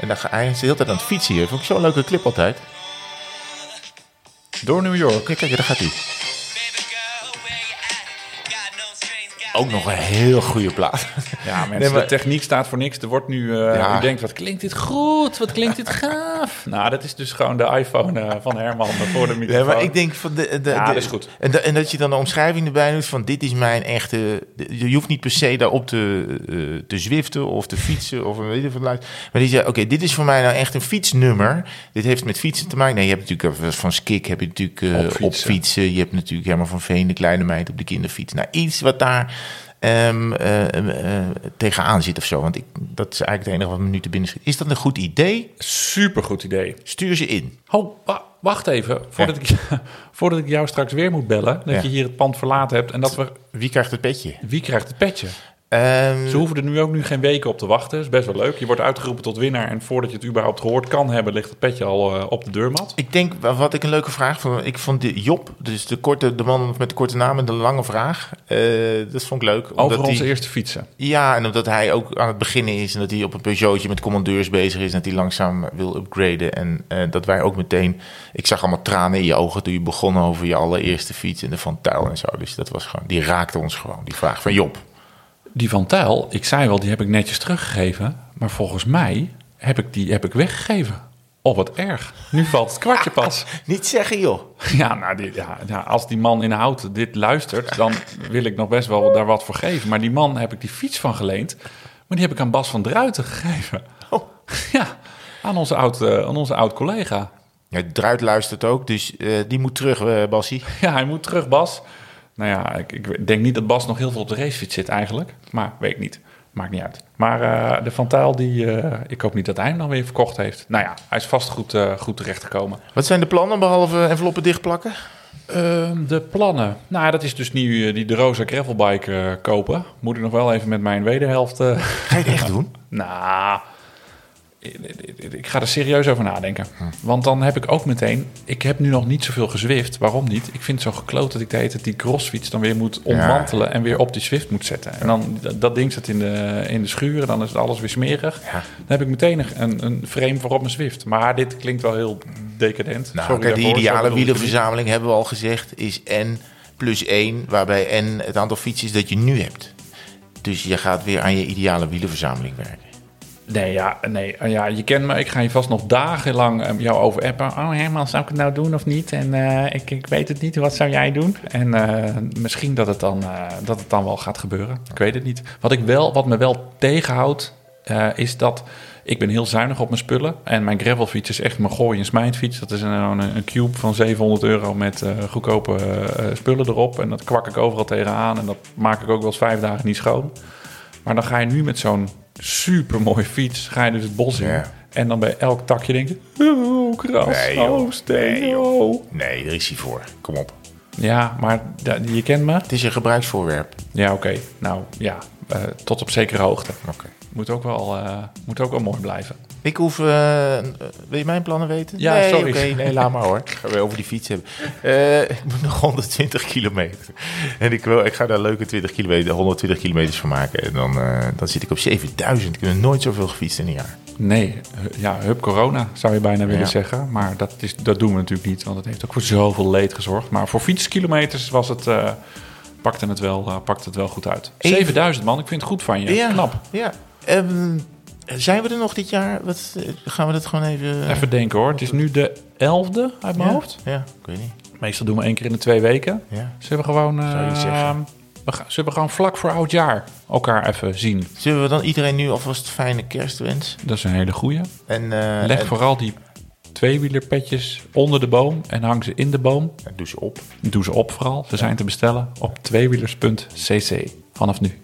En dan ga hij is de hele tijd aan het fietsen hier. Vond ik zo'n leuke clip altijd. Door New York. Kijk, kijk, daar gaat hij. Ook nog een heel goede plaat. Ja, mensen, Nee, maar- de techniek staat voor niks. Er wordt nu... eh Ja. U denkt, wat klinkt dit goed? Wat klinkt dit gaaf? nou, dat is dus gewoon de iPhone eh, van Herman voor de Ja, microfoon. maar ik denk van de, de, Ja, de- dat is goed. En, da- en dat je dan de omschrijving erbij doet van dit is mijn echte. Je hoeft niet per se daarop te, eh, te zwiften of te fietsen of een weet ik wat. Maar die zei: Oké, dit is voor mij nou echt een fietsnummer. Dit heeft met fietsen te maken. Nee, je hebt natuurlijk eh, van Skik heb je natuurlijk eh, Op fietsen. Je hebt natuurlijk helemaal van Veen, de kleine meid op de kinderfiets. Nou, iets wat daar. Eh, eh, tegenaan zit of zo. Want ik, dat is eigenlijk het enige wat me nu te binnen schiet. Is dat een goed idee? Supergoed idee. Stuur ze in. Oh, wa- wacht even. Voordat, ik, voordat ik jou straks weer moet bellen... dat Ja. je hier het pand verlaten hebt... en dat we... Wie krijgt het petje? Wie krijgt het petje? Ehm, Ze hoeven er nu ook nu geen weken op te wachten. Dat is best wel leuk. Je wordt uitgeroepen tot winnaar... en voordat je het überhaupt gehoord kan hebben... ligt het petje al eh, op de deurmat. Ik denk, wat ik een leuke vraag vond. Ik vond die Job, dus de, korte, de man met de korte naam en de lange vraag. eh, dat vond ik leuk. Over onze die, eerste fietsen. Ja, en omdat hij ook aan het beginnen is. En dat hij op een Peugeotje met commandeurs bezig is. En dat hij langzaam wil upgraden. En eh, dat wij ook meteen... Ik zag allemaal tranen in je ogen toen je begon over je allereerste fiets. En de Van Tuil en zo. Dus dat was gewoon... Die raakte ons gewoon, die vraag van Job. Die van Tijl, ik zei wel, die heb ik netjes teruggegeven. Maar volgens mij heb ik die heb ik weggegeven. Oh, wat erg. Nu valt het kwartje pas. Niet zeggen, joh. Ja, nou, die, ja, ja, als die man in hout dit luistert, dan wil ik nog best wel daar wat voor geven. Maar die man heb ik die fiets van geleend. Maar die heb ik aan Bas van Druiten gegeven. Oh. Ja, aan onze oud, eh, aan onze oud collega. Ja, Druid luistert ook, dus eh, die moet terug, eh Bassie. Ja, hij moet terug, Bas. Nou ja, ik, ik denk niet dat Bas nog heel veel op de racefiets zit eigenlijk. Maar weet ik niet. Maakt niet uit. Maar eh, de Van Tuyl, die, eh, ik hoop niet dat hij hem dan weer verkocht heeft. Nou ja, hij is vast goed, eh, goed terechtgekomen. Wat zijn de plannen, behalve enveloppen dichtplakken? Ehm, de plannen. Nou, dat is dus nu die de Rosa Gravelbike kopen. Moet ik nog wel even met mijn wederhelft... Ga je het echt doen? nou, ik ga er serieus over nadenken. Want dan heb ik ook meteen... Ik heb nu nog niet zoveel gezwift. Waarom niet? Ik vind het zo gekloot dat ik de hele tijd die crossfiets dan weer moet ontmantelen... en weer op die Zwift moet zetten. En dan dat- ding zit in de, in de schuur en dan is het alles weer smerig. Ja. Dan heb ik meteen een, een frame voor op mijn Zwift. Maar dit klinkt wel heel decadent. Nou, Sorry kijk, zo ideale wielenverzameling, hebben we al gezegd, is N plus 1, waarbij N het aantal fietsjes dat je nu hebt. Dus je gaat weer aan je ideale wielenverzameling werken. Nee, ja, nee, eh, ja, je kent me. Ik ga je vast nog dagenlang eh, jou over appen. Oh, Herman, zou ik het nou doen of niet? En eh, ik, ik weet het niet. Wat zou jij doen? En eh, misschien dat het, dan, dat het dan wel gaat gebeuren. Ik weet het niet. Wat, ik wel, wat me wel tegenhoudt, is dat ik ben heel zuinig op mijn spullen. En mijn gravelfiets is echt mijn gooi en smijtfiets. Dat is een, een, cube van 700 euro met goedkope spullen erop. En dat kwak ik overal tegenaan. En dat maak ik ook wel eens vijf dagen niet schoon. Maar dan ga je nu met zo'n supermooie fiets, ga je dus het bos in. Ja. En dan bij elk takje denk je, oh, kras, Nee, oh, steen, Nee, oh. Nee, daar is hij voor. Kom op. Ja, maar je kent me. Het is een gebruiksvoorwerp. Ja, oké. Nou, ja, eh, tot op zekere hoogte. Oké. Moet ook wel, eh, moet ook wel mooi blijven. Ik hoef... eh, wil je mijn plannen weten? Ja, nee, sorry. nee, laat maar hoor. Gaan we over die fiets hebben. Eh, ik moet nog 120 kilometer. En ik, wil, ik ga daar leuke 20 kilometer, 120 kilometers van maken. En dan, eh, dan zit ik op 7000. Ik heb nooit zoveel gefietst in een jaar. Nee, ja, hup corona zou je bijna willen Ja. zeggen. Maar dat, is, dat doen we natuurlijk niet, want het heeft ook voor zoveel leed gezorgd. Maar voor fietskilometers was het, eh, pakte, het wel, eh, pakte het wel goed uit. Even- 7000 man, ik vind het goed van je. Knap. Ja. Ehm, zijn we er nog dit jaar? Wat, eh, gaan we dat gewoon even... Even denken hoor. Het is nu de 11e uit mijn ja? hoofd. Ja, ik weet niet. Meestal doen we één keer in de twee weken. Ja. Zullen we gewoon, eh, Zou je zeggen. we, gaan, zullen we gewoon vlak voor oudjaar elkaar even zien? Zullen we dan iedereen nu alvast fijne kerstwens? Dat is een hele goeie. En, eh, Leg en- vooral die tweewielerpetjes onder de boom en hang ze in de boom. en doe ze op. Doe ze op vooral. Ze zijn te bestellen op tweewielers.cc vanaf nu.